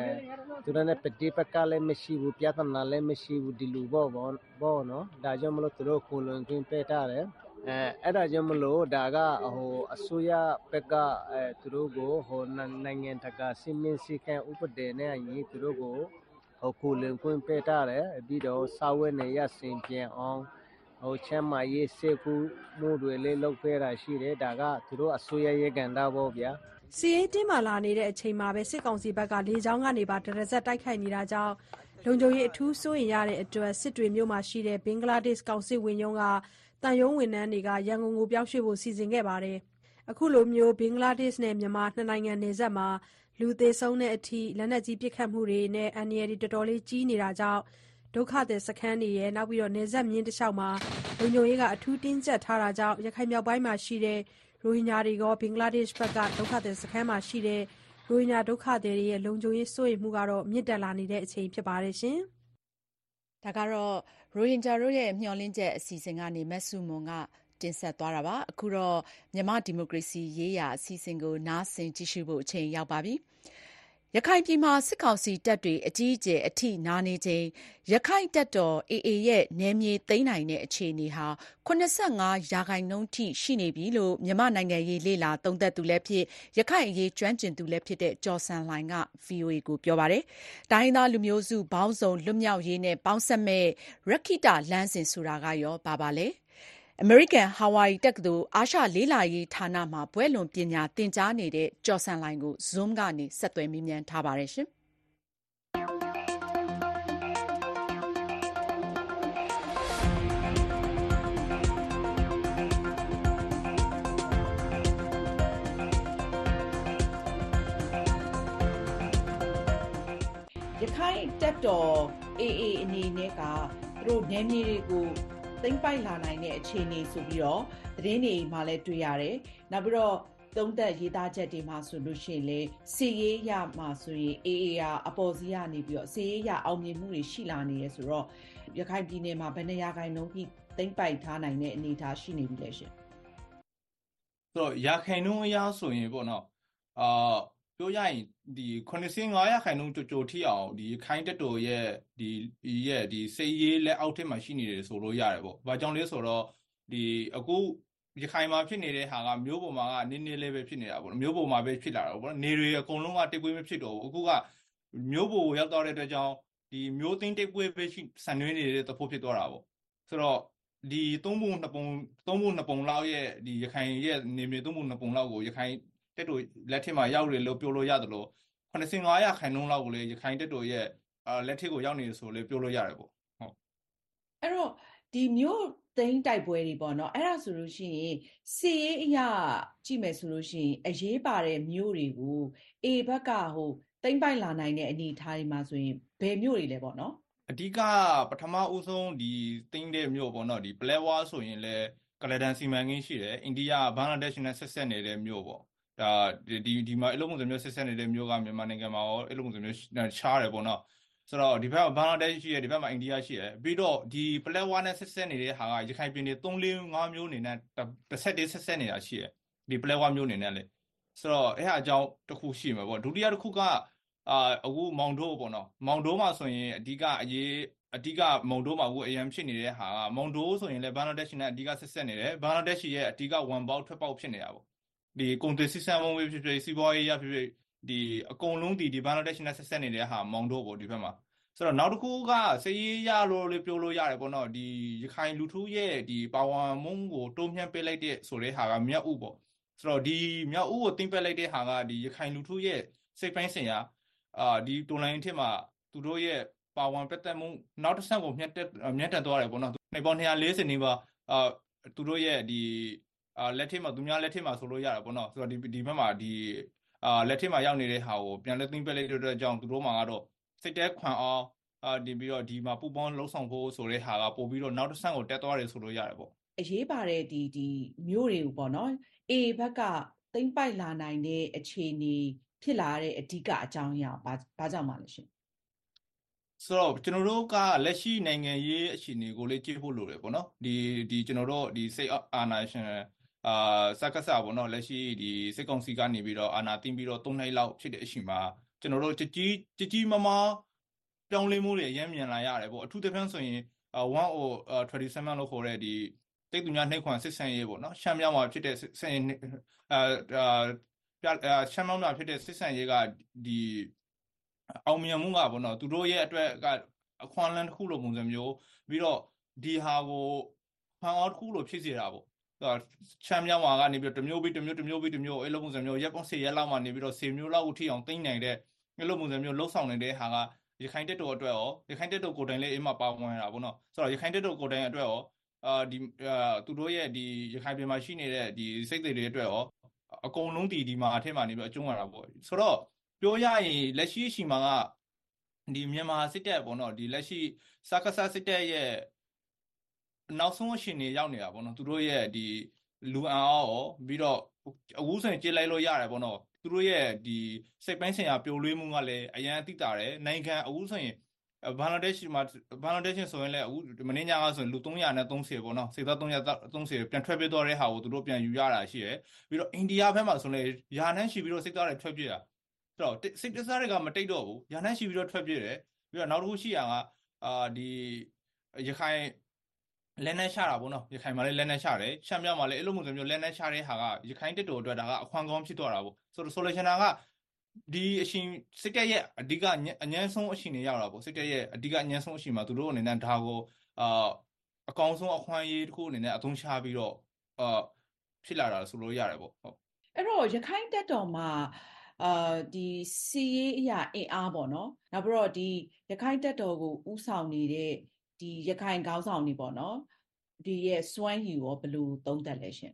သူတို့နဲ့ပฏิပက္ခလည်းမရှိဘူးပြဿနာလည်းမရှိဘူးဒီလူပေါ့ပေါ့ပေါ့နော်ဒါကြောင့်မလို့သူတို့ကုလုံခွင့်ပေးထားတယ်အဲအဲ့ဒါကြောင့်မလို့ဒါကဟိုအစိုးရဘက်ကအဲသူတို့ကိုဟိုနိုင်ငံတကာစီမင်းစည်းကမ်းဥပဒေနဲ့အညီသူတို့ကိုဟိုကုလုံခွင့်ပေးထားတယ်ပြီးတော့စာဝတ်နေရစင်ပြန်အောင် ဟိုချမ်းမာရေးစေကူမှုတွေလေးလုပ်ပေးတာရှိတယ်ဒါကသူတို့အစိုးရရဲ့ကဏ္ဍပေါ့ဗျာစီရေးတင်းမာလာနေတဲ့အချိန်မှာပဲစစ်ကောင်စီဘက်ကလေကြောင်းကနေပါတရဇက်တိုက်ခိုက်နေတာကြောင့်လုံခြုံရေးအထူးစိုးရိမ်ရတဲ့အတွက်စစ်တွေမြို့မှာရှိတဲ့ဘင်္ဂလားဒေ့ရှ်ကောင်စစ်ဝင်ရုံးကတန်ယုံဝန်ထမ်းတွေကရန်ကုန်ကိုပြောင်းရွှေ့ဖို့စီစဉ်ခဲ့ပါတယ်။အခုလိုမျိုးဘင်္ဂလားဒေ့ရှ်နဲ့မြန်မာနှစ်နိုင်ငံနယ်စပ်မှာလူသေဆုံးတဲ့အထိလက်နက်ကြီးပစ်ခတ်မှုတွေနဲ့အန္တရာယ်တွေတော်တော်လေးကြီးနေတာကြောင့် ဒုက္ခသည်စခန်းတွေရဲ့နောက်ပြီးတော့နယ်စပ်မျဉ်းတစ်လျှောက်မှာ လုံခြုံရေးကအထူးတင်းကျပ်ထားတာကြောင့် ရခိုင်မြောက်ပိုင်းမှာရှိတဲ့ ရိုဟင်ဂျာတွေရော ဘင်္ဂလားဒေ့ရှ်ဘက်က ဒုက္ခသည်စခန်းမှာရှိတဲ့ ရိုဟင်ဂျာဒုက္ခသည်တွေရဲ့ လုံခြုံရေးစိုးရိမ်မှုကတော့မြင့်တက်လာနေတဲ့အချိန်ဖြစ်ပါတယ်ရှင်။ဒါကတော့ရိုဟင်ဂျာတို့ရဲ့ မျှော်လင့်ချက်အစီအစဉ်ကနေမက်ဆုမွန်ကတင်ဆက်သွားတာပါ။အခုတော့ မြန်မာ့ဒီမိုကရေစီရေးရာအစီအစဉ်ကို နားဆင်ကြည့်ရှုဖို့ အချိန်ရောက်ပါပြီ။ ရခိုင်ပြည်မှာ စစ်ကောင်စီတပ်တွေ အကြီးအကျယ် အထိနာနေချိန် ရက္ခိုင့်တပ်တော် AA ရဲ့ နယ်မြေသိမ်းနိုင်တဲ့ အခြေအနေဟာ ၇၅ ရာခိုင်နှုန်းထိ ရှိနေပြီလို့ မြန်မာ့နိုင်ငံရေး လေ့လာသုံးသပ်သူလည်းဖြစ်၊ရခိုင်အရေး ကျွမ်းကျင်သူလည်းဖြစ်တဲ့ ကျော်ဆန်းလှိုင်က VOA ကို ပြောပါတယ်။တိုင်းရင်းသား လူမျိုးစုပေါင်းစုံ လွတ်မြောက်ရေးနဲ့ ပေါင်းစပ်မယ့် ရက္ခိတလမ်းစဉ် ဆိုတာကရော ဘာပါလဲ။ အမေရိကန် ဟာဝိုင်ယီတက္ကသိုလ် အာရှလေ့လာရေးဌာနမှာ ဘွဲ့လွန်ပညာသင်ကြားနေတဲ့ ကျော်ဆန်းလှိုင်ကို Zoom ကနေ ဆက်သွယ်မေးမြန်းထားပါတယ်။ရက္ခိုင့်တပ်တော် AA အနေနဲ့က သူတို့နယ်မြေတွေကို သိမ်းပိုက်လာနိုင်တဲ့အခြေအနေဆိုပြီးတော့သတင်းတွေမှာလည်းတွေ့ရတယ်။နောက်ပြီးတော့သုံးသပ်ရေးသားချက်တွေမှာဆိုလို့ရှိရင်လည်းစစ်ရေးရမှာဆိုရင် AA ကအပေါ်စီးကနေပြီးတော့စစ်ရေးရအောင်မြင်မှုတွေရှိလာနေရဆိုတော့ရခိုင်ပြည်နယ်မှာဘယ်နှရာခိုင်နှုန်းထိသိမ်းပိုက်ထားနိုင်တဲ့အနေအထားရှိနေပြီလဲရှင်ဆိုတော့ရာခိုင်နှုန်းအရဆိုရင်ပေါ့နော်အာ ပြောရရင်ဒီ85ရာခိုင်နှုန်းကြိုကြိုထိအောင်ဒီခိုင်းတက်တော်ရဲ့ဒီဒီရဲ့ဒီစိတ်ရေးလက်အောက်ထက်မှာရှိနေတယ်ဆိုလို့ရတယ်ပေါ့။ဘာကြောင့်လဲဆိုတော့ဒီအခုရခိုင်မှာဖြစ်နေတဲ့ဟာကမျိုးပေါ်မှာကနည်းနည်းလေးပဲဖြစ်နေတာပေါ့နော်။မျိုးပေါ်မှာပဲဖြစ်လာတာပေါ့နော်။နေတွေအကုန်လုံးကတိတ်ကွေးမဖြစ်တော့ဘူး။အခုကမျိုးပေါ်ကိုရောက်တော့တဲ့အတွက်ကြောင့်ဒီမျိုးသိန်းတိတ်ကွေးပဲရှိဆန်နွှဲနေတဲ့သဖို့ဖြစ်သွားတာပေါ့။ဆိုတော့ဒီသုံးပုံနှစ်ပုံသုံးပုံနှစ်ပုံလောက်ရဲ့ဒီရခိုင်ရဲ့နေမြေသုံးပုံနှစ်ပုံလောက်ကိုရခိုင် တက်တော်လက်ထက်မှာရောက်တယ်လို့ပြောလို့ရတယ်လို့85ရာခိုင်နှုန်းလောက်ကိုလေရခိုင်တက်တော်ရဲ့အာလက်ထက်ကိုရောက်နေတယ်ဆိုလေပြောလို့ရတယ်ပေါ့ဟုတ်အဲ့တော့ဒီမျိုးသိန်းတိုက်ပွဲတွေပေါ့နော်အဲ့ဒါဆိုလို့ရှိရင်စီရေးအရာကြည့်မယ်ဆိုလို့ရှိရင်အရေးပါတဲ့မျိုးတွေကို A ဘက်ကဟိုသိမ်းပိုက်လာနိုင်တဲ့အနေအထားတွေမှာဆိုရင်ဘယ်မျိုးတွေလဲပေါ့နော်အဓိကပထမဦးဆုံးဒီသိန်းတဲ့မြို့ပေါ့နော်ဒီပလဲဝါဆိုရင်လေကလဒန်စီမံကိန်းရှိတယ်အိန္ဒိယဘင်္ဂလားဒေ့ရှ်နဲ့ဆက်ဆက်နေတဲ့မြို့ပေါ့ ဒါဒီဒီမှာအဲ့လိုပုံစံမျိုးဆက်ဆက်နေတဲ့မြို့ကမြန်မာနိုင်ငံမှာရောအဲ့လိုပုံစံမျိုးရှားတယ်ပေါ့နော်ဆိုတော့ဒီဘက်မှာဘင်္ဂလားဒေ့ရှ်ရှိတယ်ဒီဘက်မှာအိန္ဒိယရှိတယ်ပြီးတော့ဒီပလက်ဝါနဲ့ဆက်ဆက်နေတဲ့ဟာကရခိုင်ပြည်နယ်3 4 5မျိုးအနေနဲ့တစ်ဆက်တည်းဆက်ဆက်နေတာရှိတယ်ဒီပလက်ဝါမျိုးအနေနဲ့လေဆိုတော့အဲ့ဟာအကြောင်းတစ်ခုရှိမှာပေါ့ဒုတိယတစ်ခုကအာအခုမောင်တိုးပေါ့နော်မောင်တိုးမှာဆိုရင်အဓိကအရေးအဓိကမုံတိုးမှာအခုအရန်ဖြစ်နေတဲ့ဟာကမုံတိုးဆိုရင်လည်းဘင်္ဂလားဒေ့ရှ်နဲ့အဓိကဆက်ဆက်နေတယ်ဘင်္ဂလားဒေ့ရှ်ရဲ့အဓိကဝန်ပေါက်ထွက်ပေါက်ဖြစ်နေတာပေါ့ ဒီကုန်သွယ်စီးဆင်းမှုဖြစ်ဖြစ်စီးပွားရေးရဖြစ်ဖြစ်ဒီအကုန်လုံးဒီဒီဘင်္ဂလားဒေ့ရှ်နဲ့ဆက်ဆက်နေတဲ့ဟာမောင်တိုးပေါ့ဒီဘက်မှာဆိုတော့နောက်တစ်ခုကစည်ရလို့လေပြောလို့ရတယ်ပေါ့နော်ဒီရခိုင်လူထုရဲ့ဒီပါဝါမုံကိုတိုးမြှင့်ပေးလိုက်တဲ့ဆိုတဲ့ဟာကမြောက်ဥပေါ့ဆိုတော့ဒီမြောက်ဥကိုတင်ပက်လိုက်တဲ့ဟာကဒီရခိုင်လူထုရဲ့စိတ်ပိုင်းဆိုင်ရာအာဒီတိုလိုင်းထစ်မှာသူတို့ရဲ့ပါဝင်ပတ်သက်မှုနောက်တစ်ဆင့်ကိုမြတ်တက်မြတ်တက်သွားတယ်ပေါ့နော်နေပေါင်း240နေပါအာသူတို့ရဲ့ဒီ အာလက်ထက်မှာသူများလက်ထက်မှာဆိုလို့ရတာပေါ့နော်ဆိုတော့ဒီဒီဘက်မှာဒီအာလက်ထက်မှာရောက်နေတဲ့ဟာကိုပြန်လက်သိမ့်ပက်လိုက်တဲ့အတွက်ကြောင့်သူတို့မှာကတော့စိတ်တဲခွန်အောင်အာဒီပြီးတော့ဒီမှာပူပေါင်းလှုပ်ဆောင်ဖို့ဆိုတဲ့ဟာကပို့ပြီးတော့နောက်တစ်ဆင့်ကိုတက်သွားတယ်ဆိုလို့ရတယ်ပေါ့အရေးပါတဲ့ဒီဒီမျိုးတွေကိုပေါ့နော်အေဘက်ကသိမ့်ပိုက်လာနိုင်တဲ့အခြေအနေဖြစ်လာတဲ့အဓိကအကြောင်းအရာဘာဘာကြောင့်မှလဲရှင်ဆိုတော့ကျွန်တော်တို့ကလက်ရှိနိုင်ငံရေးအခြေအနေကိုလေးကြည့်ဖို့လိုတယ်ပေါ့နော်ဒီဒီကျွန်တော်တို့ဒီစိတ်အာဏာရှင် အာစက္ကစပေါ့နော်လက်ရှိဒီစစ်ကောင်စီကနေပြီးတော့အာဏာသိမ်းပြီးတော့၃နှစ်လောက်ဖြစ်တဲ့အချိန်မှာကျွန်တော်တို့ကြကြီးကြကြီးမမပြောင်းလဲမှုတွေအရင်မြန်လာရတယ်ပေါ့အထူးသဖြင့်ဆိုရင်1027လို့ခေါ်တဲ့ဒီတိတ်သူများနှိပ်ခွန်စစ်ဆန်ရေးပေါ့နော်ရှမ်းမြောက်မှာဖြစ်တဲ့စစ်ဆန်ရေးအာရှမ်းမြောက်မှာဖြစ်တဲ့စစ်ဆန်ရေးကဒီအောင်မြင်မှုကပေါ့နော်သူတို့ရဲ့အတွက်ကအခွန်လန်းတစ်ခုလိုပုံစံမျိုးပြီးတော့ဒီဟာကိုဖန်အောင်တစ်ခုလိုဖြစ်စေတာပေါ့ ချမ်းမြောက်မှာကနေပြီးတမျိုးပြီးတမျိုးတမျိုးပြီးတမျိုးအဲ့လိုပုံစံမျိုးရက်ပေါင်း10ရက်လောက်မှနေပြီးတော့10မျိုးလောက်အထိအောင်သိမ့်နိုင်တဲ့အဲ့လိုပုံစံမျိုးလှုပ်ဆောင်နေတဲ့ဟာကရခိုင်တက်တော်အတွက်ရောရခိုင်တက်တော်ကိုတိုင်လေးအိမ်မှာပါဝင်တာပေါ့နော်ဆိုတော့ရခိုင်တက်တော်ကိုတိုင်အတွက်ရောအာဒီသူတို့ရဲ့ဒီရခိုင်ပြည်မှာရှိနေတဲ့ဒီစိတ်တွေတွေအတွက်ရောအကုန်လုံးဒီဒီမှာအထက်မှာနေပြီးအကျုံးရတာပေါ့ဆိုတော့ပြောရရင်လက်ရှိရှိမှာကဒီမြန်မာစစ်တပ်ပေါ့နော်ဒီလက်ရှိစကားဆစစ်တပ်ရဲ့ နောက်ဆုံးအရှင်နေရောက်နေတာပေါ့နော်သူတို့ရဲ့ဒီလူအံအောရောပြီးတော့အခုဆိုရင်ကြေးလိုက်လို့ရတယ်ပေါ့နော်သူတို့ရဲ့ဒီစိတ်ပိုင်းဆိုင်ရာပျော်လွှဲမှုကလည်းအရန်အသိတာတယ်နိုင်ငံအခုဆိုရင်ဘင်္ဂလားဒေ့ရှ်မှာဘင်္ဂလားဒေ့ရှ်ဆိုရင်လည်းအခုမင်းညာကဆိုရင်လူ300နဲ့30ပေါ့နော်စေသား300 30ပြန်ထွက်ပြေးသွားတဲ့ဟာကိုသူတို့ပြန်ယူရတာရှိတယ်ပြီးတော့အိန္ဒိယဘက်မှာဆိုရင်ယာနန်းရှိပြီးတော့စိတ်သားတွေထွက်ပြေးတာတော့စိတ်တစားတွေကမတိတ်တော့ဘူးယာနန်းရှိပြီးတော့ထွက်ပြေးတယ်ပြီးတော့နောက်တစ်ခုရှိရကအာဒီရခိုင် လက်နဲ့ရှာတာပေါ့နော်ရခိုင်မှာလည်းလက်နဲ့ရှာတယ်ရှမ်းမြောက်မှာလည်းအဲ့လိုမျိုးမျိုးလက်နဲ့ရှာတဲ့ဟာကရခိုင်တက်တော်အတွက်ဒါကအခွန်ကောင်းဖြစ်သွားတာပေါ့ဆိုတော့ဆိုလိုချင်တာကဒီအရှင်စစ်တပ်ရဲ့အဓိကအញ្ញမ်းဆုံးအရှင်တွေရောက်တာပေါ့စစ်တပ်ရဲ့အဓိကအញ្ញမ်းဆုံးအရှင်မှာသူတို့အနေနဲ့ဒါကိုအာအကောင်ဆုံးအခွင့်အရေးတစ်ခုအနေနဲ့အသုံးချပြီးတော့အာဖြစ်လာတာဆိုလို့ရတယ်ပေါ့ဟုတ်အဲ့တော့ရခိုင်တက်တော်မှာအာဒီစီရေးအရာအင်အားပေါ့နော်နောက်ပြီးတော့ဒီရခိုင်တက်တော်ကိုဥဆောင်နေတဲ့ ဒီရခိုင်ခေါင်းဆောင်တွေပေါ့နော်ဒီရဲ့စွမ်းရည်ရောဘယ်လိုသုံးသပ်လဲရှင်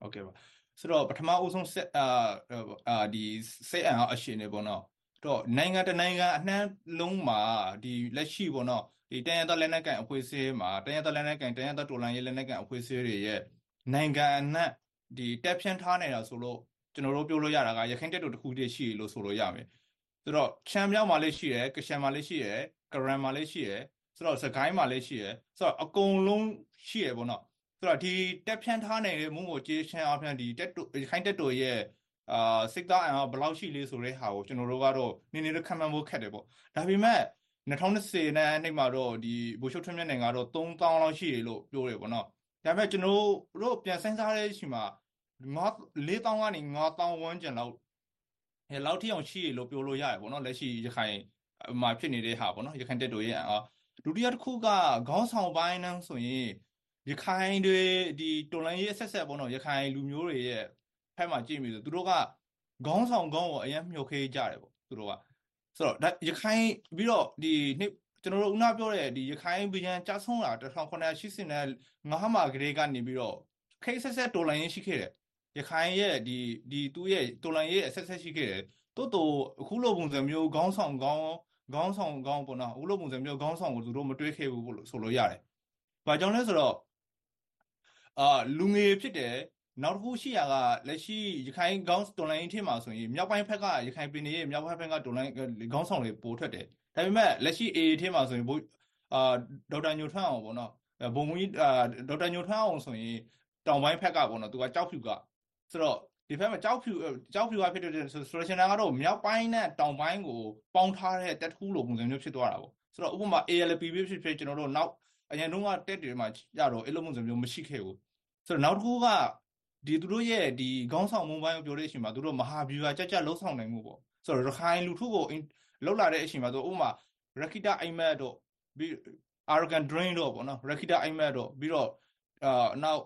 ဟုတ်ကဲ့ပါဆိုတော့ပထမအဦးဆုံးဆက်အာအာဒီစိတ်အံအရှင်နေပေါ့နော်တော့နိုင်ငံတနိုင်ငံအနှံ့လုံးမှာဒီလက်ရှိပေါ့နော်ဒီတန်ရသောလက်နက်ကန်အဖွဲ့အစည်းမှာတန်ရသောလက်နက်ကန်တန်ရသောတော်လန်ရေးလက်နက်ကန်အဖွဲ့အစည်းတွေရဲ့နိုင်ငံအနှံ့ဒီတက်ဖြန့်ထားနေတာဆိုလို့ကျွန်တော်တို့ပြောလို့ရတာကရခိုင်တက်တူတစ်ခုတည်းရှိလို့ဆိုလို့ရမယ်ဆိုတော့ချမ်းမြောက်မှာလည်းရှိတယ်ကရှန်မှာလည်းရှိတယ်ကရန်မှာလည်းရှိတယ် ဆိုတော့စကိုင်းမှာလည်းရှိတယ်ဆိုတော့အကုန်လုံးရှိရပေါ့နော်ဆိုတော့ဒီတက်ဖြန့်ထားနေတဲ့မုံကိုကြေးချမ်းအဖျန်ဒီတက်တူခိုင်းတက်တူရဲ့အာစစ်သားအင်အားဘယ်လောက်ရှိလဲဆိုတဲ့ဟာကိုကျွန်တော်တို့ကတော့နည်းနည်းတော့ခံမှန်းဖို့ခက်တယ်ပေါ့ဒါပေမဲ့2020နဲ့နှစ်မှာတော့ဒီဘူရှုထွန်းမြတ်နိုင်ငံကတော့3000လောက်ရှိတယ်လို့ပြောတယ်ပေါ့နော်ဒါပေမဲ့ကျွန်တော်တို့ပြန်စဉ်းစားတဲ့အချိန်မှာငါ4000ကနေ9000ဝန်းကျင်လောက်အဲလောက်ထိအောင်ရှိရလို့ပြောလို့ရတယ်ပေါ့နော်လက်ရှိရခိုင်မှာဖြစ်နေတဲ့ဟာပေါ့နော်ရခိုင်တက်တူရဲ့အာ ဒုတိယတစ်ခုကခေါင်းဆောင်ပိုင်းနှန်းဆိုရင်ရခိုင်တွေဒီတော်လိုင်းရေးဆက်ဆက်ပေါ့နော်ရခိုင်လူမျိုးတွေရဲ့ဖက်မှာကြည့်မိဆိုသူတို့ကခေါင်းဆောင်ခေါင်းကိုအရင်မြုပ်ခေးကြတယ်ပေါ့သူတို့ကဆိုတော့ဒါရခိုင်ပြီးတော့ဒီနှစ်ကျွန်တော်တို့ဦးနာပြောတဲ့ဒီရခိုင်ဗျံကြာဆုံးလာ1980နဲ့ငါးမှာကလေးကနေပြီးတော့ခေးဆက်ဆက်တော်လိုင်းရေးရှိခဲ့တယ်ရခိုင်ရဲ့ဒီဒီသူ့ရဲ့တော်လိုင်းရေးအဆက်ဆက်ရှိခဲ့တယ်တိုးတိုးအခုလိုပုံစံမျိုးခေါင်းဆောင်ခေါင်း ခေါင်းဆောင်ခေါင်းပေါ့နော်အခုလိုပုံစံမျိုးခေါင်းဆောင်ကိုသူတို့မတွေးခဲ့ဘူးလို့ဆိုလို့ရတယ်။ဘာကြောင့်လဲဆိုတော့အာလူငယ်ဖြစ်တယ်နောက်တစ်ခုရှိရကလက်ရှိရခိုင်ခေါင်းတော်လိုင်းထင်းမှာဆိုရင်မြောက်ပိုင်းဘက်ကရခိုင်ပြည်နယ်ရဲ့မြောက်ပိုင်းဘက်ကတော်လိုင်းခေါင်းဆောင်တွေပိုထွက်တယ်။ဒါဒါပေမဲ့လက်ရှိ AA ထဲမှာဆိုရင်ဘိုးအာဒေါက်တာညိုထွန်းအောင်ပေါ့နော်ဘုံကြီးအာဒေါက်တာညိုထွန်းအောင်ဆိုရင်တောင်ပိုင်းဘက်ကပေါ့နော်သူကကြောက်ဖြူကဆိုတော့ ဒီဘက်မှာကြောက်ဖြူကြောက်ဖြူကဖြစ်တဲ့ဆိုရှင်နာကတော့မြောက်ပိုင်းနဲ့တောင်ပိုင်းကိုပေါင်းထားတဲ့တက်ထူးလိုပုံစံမျိုးဖြစ်သွားတာပေါ့ဆိုတော့ဥပမာ ALP ဖြစ်ဖြစ်ဖြစ်ကျွန်တော်တို့နောက်အရင်တုန်းကတက်တွေမှာကြတော့အဲ့လိုပုံစံမျိုးမရှိခဲ့ဘူးဆိုတော့နောက်တစ်ခုကဒီသူတို့ရဲ့ဒီခေါင်းဆောင်မှုပိုင်းကိုပြောတဲ့အချိန်မှာသူတို့မဟာဗျူဟာကြက်ကြက်လှုပ်ဆောင်နိုင်မှုပေါ့ဆိုတော့ရခိုင်လူထုကိုလှုပ်လာတဲ့အချိန်မှာသူဥပမာရခိတအိုင်မက်တို့ပြီး arrogant drain တို့ပေါ့နော်ရခိတအိုင်မက်တို့ပြီးတော့အာနောက်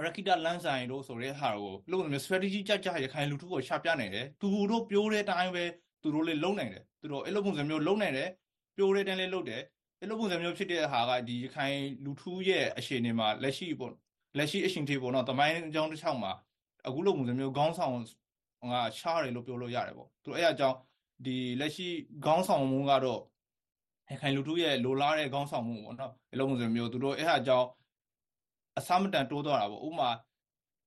ရခိတလန်းဆိုင်တို့ဆိုတဲ့ဟာကိုလို့မျိုး strategy ကြကြရခိုင်လူထုကိုရှာပြနိုင်တယ်သူတို့ပြောတဲ့အတိုင်းပဲသူတို့လေးလုံနိုင်တယ်သူတို့အဲ့လိုပုံစံမျိုးလုံနိုင်တယ်ပြောတဲ့အတိုင်းလေးလုံတယ်အဲ့လိုပုံစံမျိုးဖြစ်တဲ့ဟာကဒီရခိုင်လူထုရဲ့အခြေအနေမှာလက်ရှိပေါ့လက်ရှိအရှင်ထေပေါ့နော်တမိုင်းအကြောင်းတစ်ချောင်းမှာအခုလိုပုံစံမျိုးခေါင်းဆောင်ကရှားတယ်လို့ပြောလို့ရတယ်ပေါ့သူအဲ့အကြောင်းဒီလက်ရှိခေါင်းဆောင်မှုကတော့ရခိုင်လူထုရဲ့လိုလားတဲ့ခေါင်းဆောင်မှုပေါ့နော်အဲ့လိုပုံစံမျိုးသူတို့အဲ့အကြောင်း အစမတန်တိုးသွားတာပေါ့ဥပမာ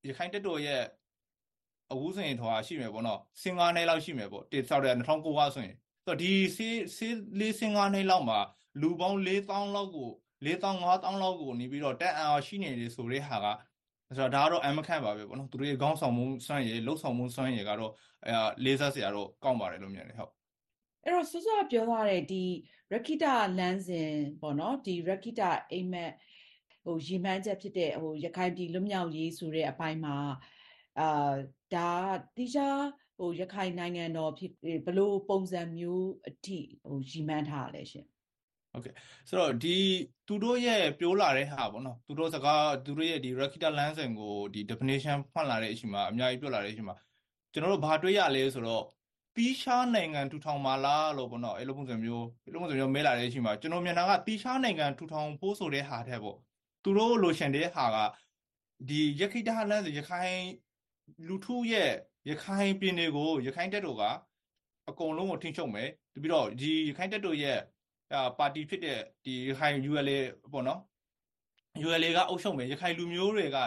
ရခိုင်တက်တော်ရဲ့အဝူးစင်ထွာရှိမယ်ပေါ့နော်စင်ကားနယ်လောက်ရှိမယ်ပေါ့တိဆောက်တဲ့2009ကဆိုရင်ဆိုတော့ဒီစေးစေးလေးစင်ကားနယ်လောက်မှာလူပေါင်း4000လောက်ကို4000 5000လောက်ကိုနေပြီးတော့တက်အောင်ရှိနေတယ်ဆိုတဲ့ဟာကဆိုတော့ဒါကတော့အမခန့်ပါပဲပေါ့နော်သူတို့ရဲ့ခေါင်းဆောင်မှုစွမ်းရည်လှုပ်ဆောင်မှုစွမ်းရည်ကတော့အဲလေးစားစရာတော့ကောင်းပါတယ်လို့မြင်တယ်ဟုတ်အဲ့တော့စောစောပြောသွားတဲ့ဒီရခိတလမ်းစဉ်ပေါ့နော်ဒီရခိတအိမ်မက် ဟိုရီမှန်းချက်ဖြစ်တဲ့ဟိုရခိုင်ပြည်လွတ်မြောက်ရေးဆိုတဲ့အပိုင်းမှာအာဒါတိကျဟိုရခိုင်နိုင်ငံတော်ဖြစ်ဘလို့ပုံစံမျိုးအထိဟိုရီမှန်းထားရလဲရှင်ဟုတ်ကဲ့ဆိုတော့ဒီသူတို့ရဲ့ပြောလာတဲ့ဟာပေါ့နော်သူတို့စကားသူတို့ရဲ့ဒီ Rakita Lansen ကိုဒီ definition ဖွင့်လာတဲ့အချိန်မှာအများကြီးပြောလာတဲ့အချိန်မှာကျွန်တော်တို့ဘာတွေ့ရလဲဆိုတော့တီးရှားနိုင်ငံထူထောင်ပါလားလို့ပေါ့နော်အဲ့လိုပုံစံမျိုးအဲ့လိုပုံစံမျိုးမဲလာတဲ့အချိန်မှာကျွန်တော်မြင်တာကတီးရှားနိုင်ငံထူထောင်ဖို့ဆိုတဲ့ဟာတဲ့ပေါ့ သူတို့လိုချင်တဲ့ဟာကဒီရခိတလန်းရခိုင်လူထုရဲ့ရခိုင်ပြည်နယ်ကိုရခိုင်တက်တို့ကအကုန်လုံးကိုထိန်းချုပ်မယ်ပြီးတော့ဒီရခိုင်တက်တို့ရဲ့ပါတီဖြစ်တဲ့ဒီရခိုင် ULA ပေါ့နော် ULA ကအုပ်ချုပ်မယ်ရခိုင်လူမျိုးတွေက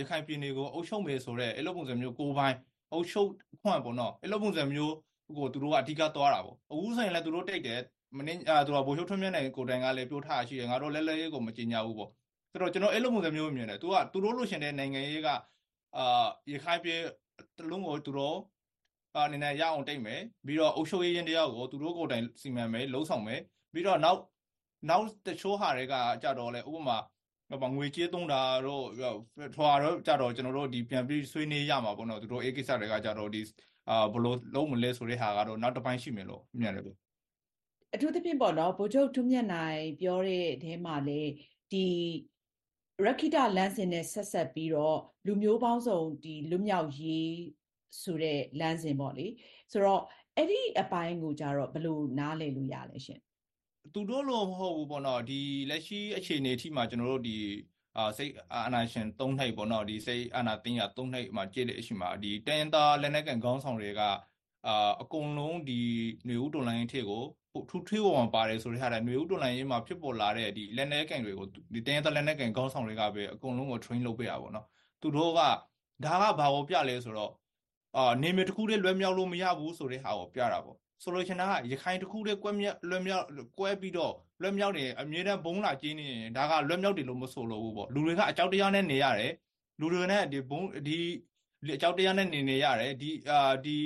ရခိုင်ပြည်နယ်ကိုအုပ်ချုပ်မယ်ဆိုတော့အဲ့လိုပုံစံမျိုးကိုပိုင်းအုပ်ချုပ်ခွန့်ပေါ့နော်အဲ့လိုပုံစံမျိုးကိုသူတို့ကအဓိကသွားတာပေါ့အခုဆိုရင်လည်းသူတို့တိတ်တယ်မင်းအာသူကဘိုလ်ချုပ်ထွန်းမြတ်နိုင်ကိုတိုင်ကလည်းပြောထားရှိတယ်ငါတို့လဲလဲရေးကိုမကြင်ညာဘူးပေါ့ ဆိုတော့ကျွန်တော်အဲ့လိုပုံစံမျိုးမြင်တယ်သူကသူတို့လို့ရှင်တဲ့နိုင်ငံရေးကအာရခိုင်ပြည်တလုံးကိုသူတို့အနေနဲ့ရအောင်တိတ်မယ်ပြီးတော့အုပ်ချုပ်ရေးရင်တယောက်ကိုသူတို့ကိုယ်တိုင်စီမံမယ်လှုံ့ဆော်မယ်ပြီးတော့နောက်နောက်တချို့ဟာတွေကကြတော့လေဥပမာဘာငွေကြေးသုံးတာတော့ထွာတော့ကြတော့ကျွန်တော်တို့ဒီပြန်ပြီးဆွေးနွေးရမှာပေါ့နော်သူတို့အေးကိစ္စတွေကကြတော့ဒီအာဘလို့လုံးမလဲဆိုတဲ့ဟာကတော့နောက်တစ်ပိုင်းရှိမယ်လို့မြင်တယ်ဗျအထူးသဖြင့်ပေါ့နော်ဗိုလ်ချုပ်ထုမြတ်နိုင်ပြောတဲ့အဲမှာလေဒီ ရခိတလမ်းစဉ်နဲ့ ဆက်ဆက်ပြီးတော့ လူမျိုးပေါင်းစုံဒီလူမြောက်ရေးဆိုတဲ့ လမ်းစဉ်ပေါ့လေ ဆိုတော့ အဲ့ဒီအပိုင်းကိုကြတော့ ဘယ်လိုနားလည်လို့ရလဲရှင်သူတို့လို့မဟုတ်ဘူးပေါ့နော်ဒီလက်ရှိအခြေအနေအထိမှာ ကျွန်တော်တို့ဒီအာစိတ်အာနာရှင် ၃ နှိပ်ပေါ့နော်ဒီစိတ်အာနာတင်းရ၃နှိပ်မှာ ကြည့်တဲ့အချိန်မှာဒီတန်တာလက်နက်ကန်ခေါင်းဆောင်တွေက အာအကုန်လုံးဒီຫນွေဦးတွန်လိုင်းထစ်ကိုထူထွေးပေါ်မှာပါတယ်ဆိုတဲ့ဟာတဲ့ຫນွေဦးတွန်လိုင်းရေးမှာဖြစ်ပေါ်လာတဲ့ဒီလက်နက်ကန်တွေကိုဒီတန်တာလက်နက်ကန်ခေါင်းဆောင်တွေကပဲအကုန်လုံးကို train လုပ်ပေးတာပေါ့နော်သူတို့ကဒါကဘာကိုပြလဲဆိုတော့အာနေမတစ်ခုတည်းလွဲမြောက်လို့မရဘူးဆိုတဲ့ဟာကိုပြတာပေါ့ဆိုလိုချင်တာကရခိုင်တစ်ခုတည်းကွဲမြက်လွဲမြောက်ကွဲပြီးတော့လွဲမြောက်နေအမြဲတမ်းဘုံလာကျင်းနေရင်ဒါကလွဲမြောက်တယ်လို့မဆိုလို့ဘူးပေါ့လူတွေကအကြောက်တရားနဲ့နေရတယ်လူတွေနဲ့ဒီဘုံဒီအကြောက်တရားနဲ့နေနေရတယ်ဒီအာဒီ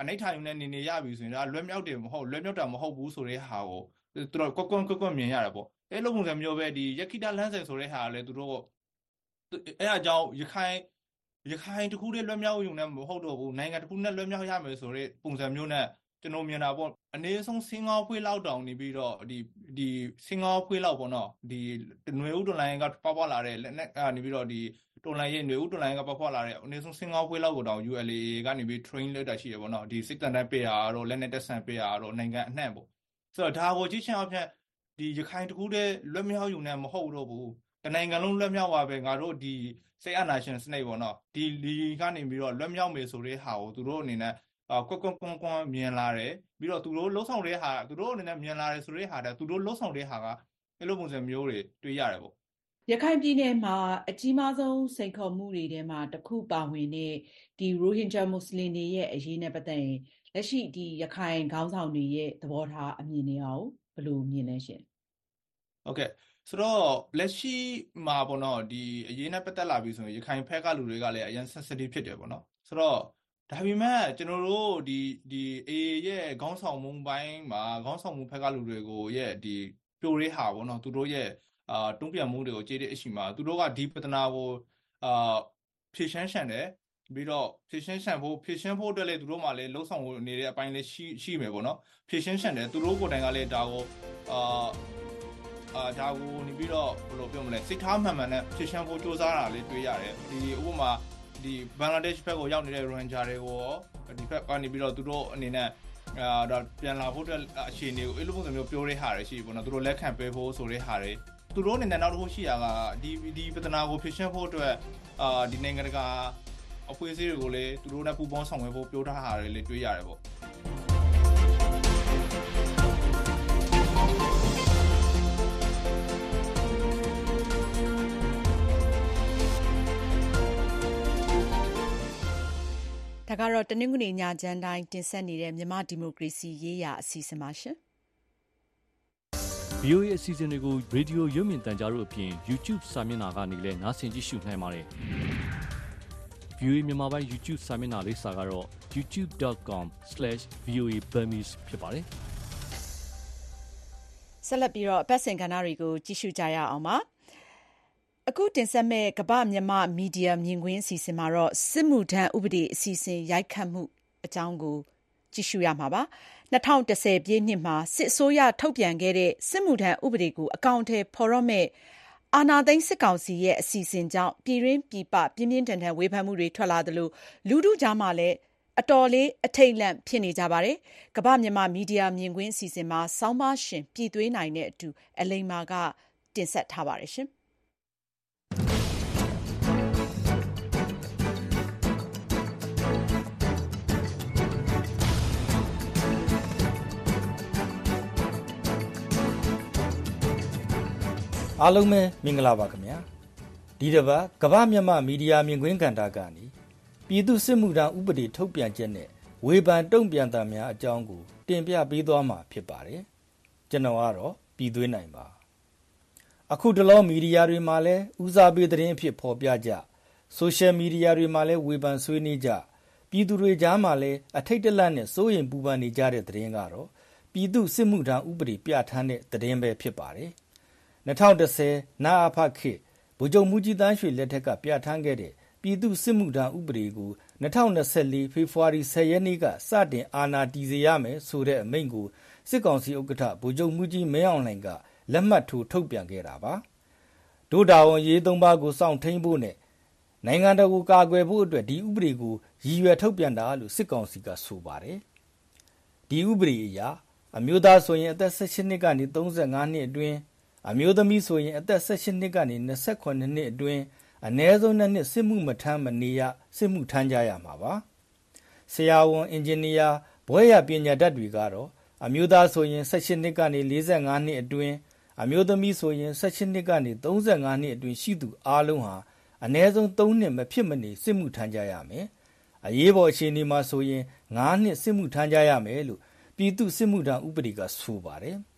အနိဋ္ဌာယုံနဲ့နေနေရပြီဆိုရင်ဒါလွဲမြောက်တယ်မဟုတ်လွဲမြောက်တာမဟုတ်ဘူးဆိုတဲ့ဟာကိုသူတို့ကွက်ကွက်ကွက်ကွက်မြင်ရတာပေါ့အဲ့လိုပုံစံမျိုးပဲဒီယခိတလန်းဆိုင်ဆိုတဲ့ဟာကလည်းသူတို့အဲ့အကြောင်းရခိုင်ရခိုင်တခုတည်းလွတ်မြောက်ရုံနဲ့မဟုတ်တော့ဘူးနိုင်ငံတခုနဲ့လွတ်မြောက်ရမယ်ဆိုတဲ့ပုံစံမျိုးနဲ့ ကျွန်တော်မြင်တာပေါ့အနည်းဆုံးစင်ကာဖွေးလောက်တောင်နေပြီးတော့ဒီဒီစင်ကာဖွေးလောက်ပေါ့နော်ဒီຫນွေဥတွန်လိုင်းကပေါက်ပွားလာတဲ့လက်နဲ့ကနေပြီးတော့ဒီတွန်လိုင်းရဲ့ຫນွေဥတွန်လိုင်းကပေါက်ပွားလာတဲ့အနည်းဆုံးစင်ကာဖွေးလောက်ကိုတောင် ULA ကနေပြီး train လုပ်တာရှိတယ်ပေါ့နော်ဒီစစ်တန်တက်ပေးတာတော့လက်နဲ့တက်ဆန်ပေးတာတော့နိုင်ငံအနှံ့ပေါ့ဆိုတော့ဒါကိုကြည့်ချင်အောင်ဖြင့်ဒီရခိုင်တခုတည်းလွတ်မြောက်ယူနေမဟုတ်တော့ဘူးတနိုင်ငံလုံးလွတ်မြောက်ပါပဲငါတို့ဒီစိတ်အာဏာရှင်စနစ်ပေါ့နော်ဒီလီကနေပြီးတော့လွတ်မြောက်မယ်ဆိုတဲ့ဟာကိုသူတို့အနေနဲ့ ကွက်ကွက်ကွန်းကွန်းမြင်လာတယ်ပြီးတော့သူတို့လှုပ်ဆောင်တဲ့ဟာသူတို့အနေနဲ့မြင်လာတယ်ဆိုတဲ့ဟာတဲ့သူတို့လှုပ်ဆောင်တဲ့ဟာကအဲ့လိုပုံစံမျိုးတွေတွေ့ရတယ်ပေါ့ရခိုင်ပြည်နယ်မှာအကြီးမားဆုံးစိန်ခေါ်မှုတွေထဲမှာတစ်ခုပါဝင်တဲ့ဒီရိုဟင်ဂျာမွတ်စလင်တွေရဲ့အရေးနဲ့ပတ်သက်ရင်လက်ရှိဒီရခိုင်ခေါင်းဆောင်တွေရဲ့သဘောထားအမြင်တွေရောဘယ်လိုမြင်လဲရှင်ဟုတ်ကဲ့ဆိုတော့လက်ရှိမှာပေါ့နော်ဒီအရေးနဲ့ပတ်သက်လာပြီဆိုရင်ရခိုင်ဖက်ကလူတွေကလည်းအရင် sensitive ဖြစ်တယ်ပေါ့နော်ဆိုတော့ ဒါပေမဲ့ ကျွန်တော်တို့ဒီဒီ AA ရဲ့ ခေါင်းဆောင်မှုပိုင်းမှာ ခေါင်းဆောင်မှုဖက်က လူတွေကိုရဲ့ဒီပြိုရေးဟာပေါ့နော် သူတို့ရဲ့အာတွန်းပြန်မှုတွေကို ကြည့်တဲ့အချိန်မှာ သူတို့က ဒီပဒနာကိုအာဖြည့်ရှင်းရှန်တယ် ပြီးတော့ ဖြည့်ရှင်းရှန်ဖို့ဖြည့်ရှင်းဖို့အတွက်လည်း သူတို့မှလည်းလှုပ်ဆောင်နေတဲ့အပိုင်းလည်း ရှိရှိမယ်ပေါ့နော် ဖြည့်ရှင်းရှန်တယ် သူတို့ကိုယ်တိုင်ကလည်း ဒါကိုအာအာဒါကိုနေပြီးတော့ဘယ်လိုပြောမလဲစိတ်ထားမှန်မှန်နဲ့ ဖြည့်ရှင်းဖို့စူးစမ်းတာလေးတွေ့ရတယ်ဒီဥပမာ ဒီဘင်္ဂလားဒေ့ရှ်ဘက်ကိုရောက်နေတဲ့ Ranger တွေကိုရောဒီဘက်ကနေပြီးတော့သူတို့အနေနဲ့အာဒါပြန်လာဖို့အတွက်အခြေအနေကိုအဲ့လိုပုံစံမျိုးပြောတဲ့ဟာတွေရှိပြီပေါ့နော်သူတို့လက်ခံပေးဖို့ဆိုတဲ့ဟာတွေသူတို့အနေနဲ့နောက်တစ်ခုရှိရကဒီဒီပဒနာကိုဖြည့်ရှင်းဖို့အတွက်အာဒီနိုင်ငံတကာအဖွဲ့အစည်းတွေကိုလည်းသူတို့နဲ့ပူးပေါင်းဆောင်ရွက်ဖို့ပြောထားတာတွေလည်းတွေ့ရတယ်ပေါ့ ဒါကတော့ တနင်္ဂနွေညချမ်းတိုင်း တင်ဆက်နေတဲ့ မြမဒီမိုကရေစီရေးရာ အစီအစဉ်ပါရှင်။ VOA အစီအစဉ်တွေကို ရေဒီယိုရုပ်မြင်သံကြားတို့အပြင် YouTube စာမျက်နှာကနေလည်း နားဆင်ကြည့်ရှုနိုင်ပါတယ်။ VOA မြန်မာပိုင်း YouTube စာမျက်နှာလိပ်စာကတော့ youtube.com/voaburmese ဖြစ်ပါတယ်။ဆက်လက်ပြီးတော့ အပတ်စဉ်ကဏ္ဍတွေကို ကြည့်ရှုကြရအောင်ပါ။ အခုတင်ဆက်မယ့် ကမ္ဘာ့မြန်မာမီဒီယာမြင်ကွင်းအစီအစဉ်မှာတော့စစ်မှုထမ်းဥပဒေ အစီအစဉ် ရိုက်ခတ်မှုအကြောင်းကိုကြည့်ရှုရမှာပါ။၂၀၁၀ ပြည့်နှစ်မှာ စစ်အစိုးရထုတ်ပြန်ခဲ့တဲ့ စစ်မှုထမ်းဥပဒေကို အကောင်အထည်ဖော်တော့မယ့် အာဏာသိမ်းစစ်ကောင်စီရဲ့ အစီအစဉ်ကြောင့် ပြည်တွင်းပြည်ပ ပြင်းပြင်းထန်ထန် ဝေဖန်မှုတွေ ထွက်လာသလို လူထုကြားမှာလည်း အတော်လေး အထိတ်လန့်ဖြစ်နေကြပါတယ်။ကမ္ဘာ့မြန်မာမီဒီယာမြင်ကွင်းအစီအစဉ်မှာ ဆောင်းပါးရှင် ပြည်သွေးနိုင်နဲ့အတူ အလိမ္မာက တင်ဆက်ထားပါတယ်။ အားလုံးပဲမင်္ဂလာပါခင်ဗျာဒီတစ်ပတ်ကမ္ဘာမြန်မာမီဒီယာမြင်ကွင်းကဏ္ဍကနေပြည်သူစစ်မှုထမ်းဥပဒေထုတ်ပြန်ချက်နဲ့ဝေဖန်တုံ့ပြန်တာများအကြောင်းကို တင်ပြပေးသွားမှာဖြစ်ပါတယ်ကျွန်တော်ကတော့ပြည်သွင်းနိုင်ပါအခုတလောမီဒီယာတွေမှာလည်းဦးစားပေးသတင်းအဖြစ်ဖော်ပြကြဆိုရှယ်မီဒီယာတွေမှာလည်းဝေဖန်ဆွေးနွေးကြပြည်သူတွေကြားမှာလည်းအထိတ်တလန့်နဲ့စိုးရိမ်ပူပန်နေကြတဲ့သတင်းကတော့ပြည်သူစစ်မှုထမ်းဥပဒေပြဋ္ဌာန်းတဲ့သတင်းပဲဖြစ်ပါတယ် 2010နာအဖခေဗိုလ်ချုပ်မူကြီးတန်းရွှေလက်ထက်က ပြဋ္ဌာန်းခဲ့တဲ့ ပြည်သူစစ်မှုထမ်းဥပဒေကို2024ဖေဖော်ဝါရီ10ရက်နေ့က စတင်အာဏာတည်စေရမယ်ဆိုတဲ့အမိန့်ကို စစ်ကောင်စီဥက္ကဋ္ဌ ဗိုလ်ချုပ်မူကြီးမင်းအောင်လှိုင်က လက်မှတ်ထိုး ထုတ်ပြန်ခဲ့တာပါ ဒို့တာဝန်ရေးသုံးပါးကို စောင့်ထိန်ဖို့နဲ့ နိုင်ငံတော်ကို ကာကွယ်ဖို့အတွက် ဒီဥပဒေကို ရည်ရွယ်ထုတ်ပြန်တာလို့ စစ်ကောင်စီက ဆိုပါတယ် ဒီဥပဒေအရ အမျိုးသားဆိုရင် အသက်16နှစ်ကနေ35နှစ်အတွင်း အမျိုးသမီးဆိုရင် အသက်18နှစ်ကနေ28နှစ်အတွင်းအ ਨੇ ဆုံးနှစ်နှစ် စစ်မှုမထမ်းမနေရ စစ်မှုထမ်းကြရမှာပါ ဆရာဝန် အင်ဂျင်နီယာ ဘွဲ့ရပညာတတ်တွေကတော့ အမျိုးသားဆိုရင်18နှစ်ကနေ45နှစ်အတွင်း အမျိုးသမီးဆိုရင်18နှစ်ကနေ35နှစ်အတွင်းရှိသူအားလုံးဟာအ ਨੇ ဆုံး3နှစ် မဖြစ်မနေ စစ်မှုထမ်းကြရမယ် အရေးပေါ်အခြေအနေမှာဆိုရင်9နှစ် စစ်မှုထမ်းကြရမယ်လို့ ပြည်သူစစ်မှုထမ်းဥပဒေက ဆိုပါတယ်။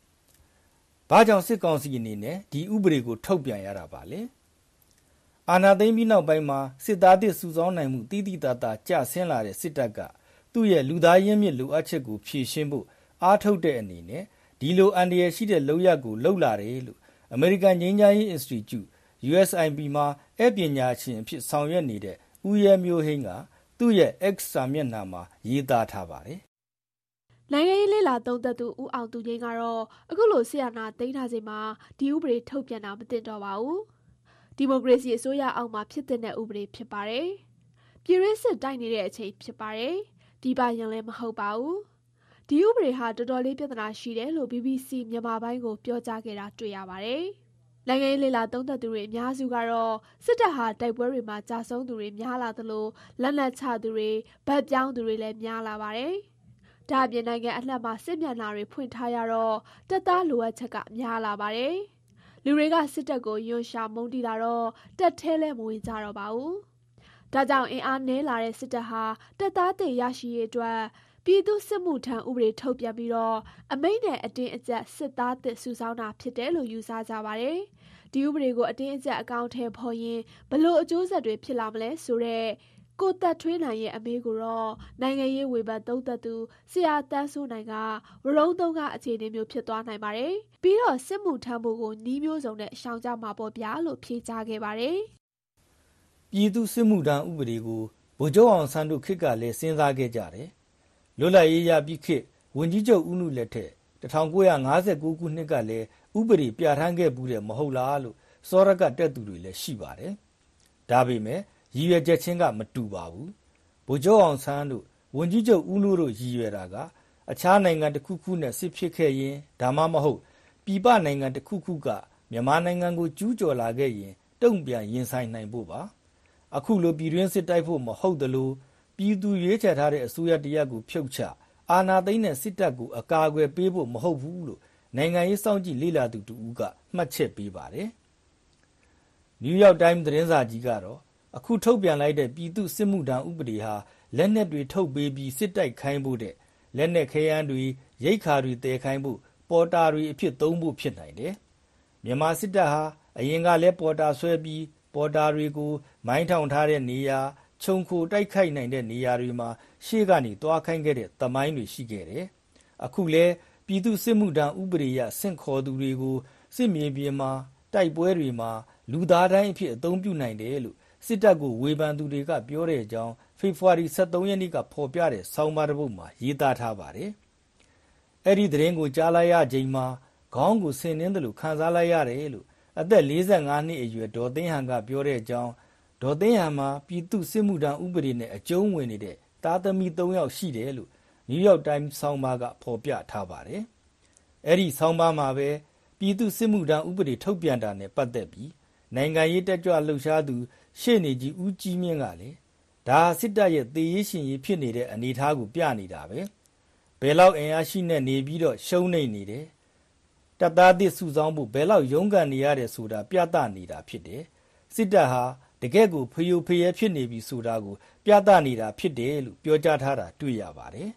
ဘာကြောင့်စစ်ကောင်စီအနေနဲ့ဒီဥပဒေကို ထုတ်ပြန်ရတာပါလဲ။အာဏာသိမ်းပြီးနောက်ပိုင်းမှာစစ်သားတစ်စုဆောင်းနိုင်မှုတည်တည်တသာကျဆင်းလာတဲ့စစ်တပ်ကသူ့ရဲ့လူသားရင်းမြစ်လိုအပ်ချက်ကိုဖြည့်ရှင်းဖို့အားထုတ်တဲ့အနေနဲ့ဒီလိုအန်ဒီရရှိတဲ့လောက်ရကိုလှုပ်လာတယ်လို့ American ငြိမ်းချမ်းရေး Institute USIP မှာအပညာရှင်အဖြစ်ဆောင်ရွက်နေတဲ့ဦးရဲမျိုးဟိန်းကသူ့ရဲ့ X စာမျက်နှာမှာရေးသားထားပါတယ် နိုင်ငံရေးလေလာသုံးသက်သူ ဦးအောင်သူငိမ့်ကတော့ အခုလိုဆီယနာသိမ်းထားချိန်မှာ ဒီဥပဒေထုတ်ပြန်တာမတင်တော့ပါဘူး ဒီမိုကရေစီအစိုးရအောက်မှာ ဖြစ်တဲ့ ဥပဒေဖြစ်ပါတယ် ပြည်ရင်းစစ်တိုက်နေတဲ့အချိန် ဖြစ်ပါတယ်ဒီပါရင်လည်း မဟုတ်ပါဘူး ဒီဥပဒေဟာ တော်တော်လေး ပြဿနာရှိတယ်လို့ BBC မြန်မာပိုင်းကို ပြောကြားခဲ့တာ တွေ့ရပါတယ် နိုင်ငံရေးလေလာသုံးသက်သူတွေ အများစုကတော့ စစ်တပ်ဟာ တိုက်ပွဲတွေမှာကြာဆုံးသူတွေ များလာသလို လက်နက်ချသူတွေဗတ်ပြောင်းသူတွေလည်း များလာပါတယ်။ ဒါအပြင်နိုင်ငံအနှံ့မှာစစ်မျက်နှာတွေဖွင့်ထားရတော့တပ်သားလိုအပ်ချက်ကများလာပါတယ်။လူတွေကစစ်တပ်ကိုယွန်ရှာမုန်းတီးလာတော့တက်ထဲလဲမဝင်ကြတော့ပါဘူး။ဒါကြောင့်အင်အားနည်းလာတဲ့စစ်တပ်ဟာတပ်သားတွေရရှိရေးအတွက်ပြည်သူ့စစ်မှုထမ်းဥပဒေထုတ်ပြန်ပြီးအမိန့်နဲ့အတင်းအကျပ်စစ်သားသစ်စုဆောင်းတာဖြစ်တယ်လို့ယူဆကြပါတယ်။ဒီဥပဒေကိုအတင်းအကျပ်အကောင်အထည်ဖော်ရင်ဘယ်လိုအကျိုးဆက်တွေဖြစ်လာမလဲဆိုတဲ့ ကိုသက်ထွေးနိုင်ရဲ့အမေးကိုတော့နိုင်ငံရေးဝေဖန်သုံးသပ်သူဆရာသန်းစိုးနိုင်ကဝရုံသုံးကအခြေအနေမျိုးဖြစ်သွားနိုင်ပါတယ်။ပြီးတော့စစ်မှုထမ်းဖို့ကိုနှီးမျိုးစုံနဲ့ရှောင်ကြမှာပေါ့ဗျာလို့ဖြေကြားခဲ့ပါတယ်။ပြည်သူစစ်မှုထမ်းဥပဒေကိုဗိုလ်ချုပ်အောင်ဆန်းတို့ခေတ်ကလည်းစဉ်းစားခဲ့ကြတယ်။လွတ်လပ်ရေးရပြီးခေတ်ဝန်ကြီးချုပ်ဦးနုလက်ထက်1959ခုနှစ်ကလည်းဥပဒေပြဋ္ဌာန်းခဲ့ဘူးတယ်မဟုတ်လားလို့စောရကတက်သူတွေလည်းရှိပါတယ်။ဒါပေမဲ့ ရည်ရွယ်ချက်ချင်းက မတူပါဘူး။ဗိုလ်ချုပ်အောင်ဆန်းတို့ ဝန်ကြီးချုပ်ဦးနုတို့ ရည်ရွယ်တာက အခြားနိုင်ငံတစ်ခုခုနဲ့ စစ်ဖြစ်ခဲ့ရင် ဒါမှမဟုတ် ပြည်ပနိုင်ငံတစ်ခုခုက မြန်မာနိုင်ငံကို ကျူးကျော်လာခဲ့ရင် တုံ့ပြန်ရင်ဆိုင်နိုင်ဖို့ပါ။အခုလို ပြည်တွင်းစစ်တိုက်ဖို့ မဟုတ်သလို ပြည်သူရွေးချယ်ထားတဲ့ အစိုးရတရက်ကို ဖြုတ်ချ အာဏာသိမ်းတဲ့ စစ်တပ်ကို အကာအကွယ်ပေးဖို့ မဟုတ်ဘူးလို့ နိုင်ငံရေးစောင့်ကြည့်လေ့လာသူတဦးက မှတ်ချက်ပေးပါတယ်။ New York Times သတင်းစာကြီးကတော့ အခုထုတ်ပြန်လိုက်တဲ့ ပြည်သူ့စစ်မှုထမ်းဥပဒေဟာ လက်နက်တွေ ထုတ်ပေးပြီး စစ်တိုက်ခိုင်းဖို့တဲ့လက်နက်ခဲယမ်းတွေ ရိတ်ခါတွေတည်ခိုင်းဖို့ ပေါ်တာတွေအဖြစ်သုံးဖို့ ဖြစ်နိုင်တယ်။မြန်မာစစ်တပ်ဟာ အရင်ကလည်း ပေါ်တာဆွဲပြီး ပေါ်တာတွေကို မိုင်းထောင်ထားတဲ့နေရာ ခြုံခိုတိုက်ခိုက်နိုင်တဲ့ နေရာတွေမှာ ရှေ့ကနေတွားခိုင်းခဲ့တဲ့ သမိုင်းတွေ ရှိခဲ့တယ်။အခုလည်း ပြည်သူစစ်မှုထမ်းဥပဒေရဆင့်ခေါ်သူတွေကို စစ်မြေပြင်မှာ တိုက်ပွဲတွေမှာ လူသားတိုင်းအဖြစ် အသုံးပြုနိုင်တယ်လို့ စစ်တပ်ကို ဝေဖန်သူတွေက ပြောတဲ့အကြောင်း ဖေဖော်ဝါရီ23ရက်နေ့က ဖော်ပြတဲ့ ဆောင်းပါးတစ်ပုဒ်မှာ ရေးသားထားပါတယ်။အဲ့ဒီသတင်းကို ကြားလိုက်ရချိန်မှာ ခေါင်းကို ဆင်နှင်းတယ်လို့ခံစားလိုက်ရတယ်လို့ အသက်45နှစ်အရွယ် ဒေါ်သိန်းဟန်က ပြောတဲ့အကြောင်း ဒေါ်သိန်းဟန်မှာ ပြည်သူစစ်မှုထမ်းဥပဒေနဲ့ အကျုံးဝင်နေတဲ့ သားသမီး3ယောက်ရှိတယ်လို့ New York Times ဆောင်းပါးက ဖော်ပြထားပါတယ်။အဲ့ဒီဆောင်းပါးမှာပဲ ပြည်သူစစ်မှုထမ်းဥပဒေ ထုတ်ပြန်တာနဲ့ ပတ်သက်ပြီး နိုင်ငံရေးတက်ကြွလှုပ်ရှားသူ ရှေ့နေကြီးဦးကြီးမြင့်ကလည်းဒါစစ်တပ်ရဲ့သေရေးရှင်ရေးဖြစ်နေတဲ့အနေအထားကိုပြနေတာပဲဘယ်လောက်အင်အားရှိနေနေပြီးတော့ရှုံးနေနေတယ်တပ်သားသစ်စုဆောင်းဖို့ဘယ်လောက်ရုန်းကန်နေရတယ်ဆိုတာပြသနေတာဖြစ်တယ်စစ်တပ်ဟာတကယ့်ကိုဖျို့ဖျဲဖြစ်နေပြီဆိုတာကို ပြသနေတာဖြစ်တယ်လို့ပြောကြားထားတာတွေ့ရပါတယ်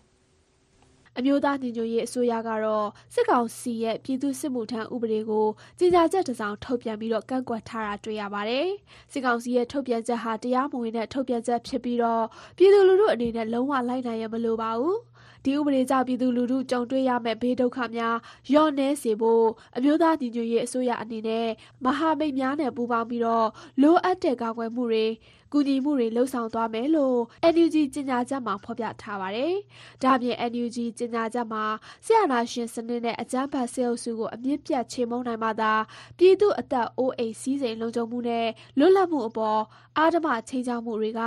အမျိုးသားညီညွတ်ရေးအစိုးရကတော့စစ်ကောင်စီရဲ့ပြည်သူ့စစ်မှုထမ်းဥပဒေကိုကြေညာချက်တစ်စောင်ထုတ်ပြန်ပြီးတော့ကန့်ကွက်ထားတာတွေ့ရပါတယ်။စစ်ကောင်စီရဲ့ထုတ်ပြန်ချက်ဟာတရားမဝင်တဲ့ထုတ်ပြန်ချက်ဖြစ်ပြီးတော့ပြည်သူလူထုအနေနဲ့လုံးဝလိုက်နိုင်ရမလို့ပါဘူး။ ဒီဥပဒေကြောင့်ပြည်သူလူထုကြုံတွေ့ရမယ့်ဘေးဒုက္ခများလျော့နည်းစေဖို့အမျိုးသားညီညွတ်ရေးအစိုးရအနေနဲ့မဟာမိတ်များနဲ့ပူးပေါင်းပြီးတော့လိုအပ်တဲ့ကာကွယ်မှုတွေကူညီမှုတွေလှုပ်ဆောင်သွားမယ်လို့ NUG ကြေညာချက်မှာဖော်ပြထားပါတယ်။ဒါ့အပြင် NUG ကြေညာချက်မှာဆရာနာရှင်စနစ်နဲ့အကြမ်းဖက်ဆဲအုပ်စုကိုအမြင့်ပြတ်ချေမှုန်းနိုင်မှသာပြည်သူအသက်အိုးအိမ်စည်းစိမ်လုံခြုံမှုနဲ့လွတ်လပ်မှုအပေါ်အာဓမချိန်ချမှုတွေက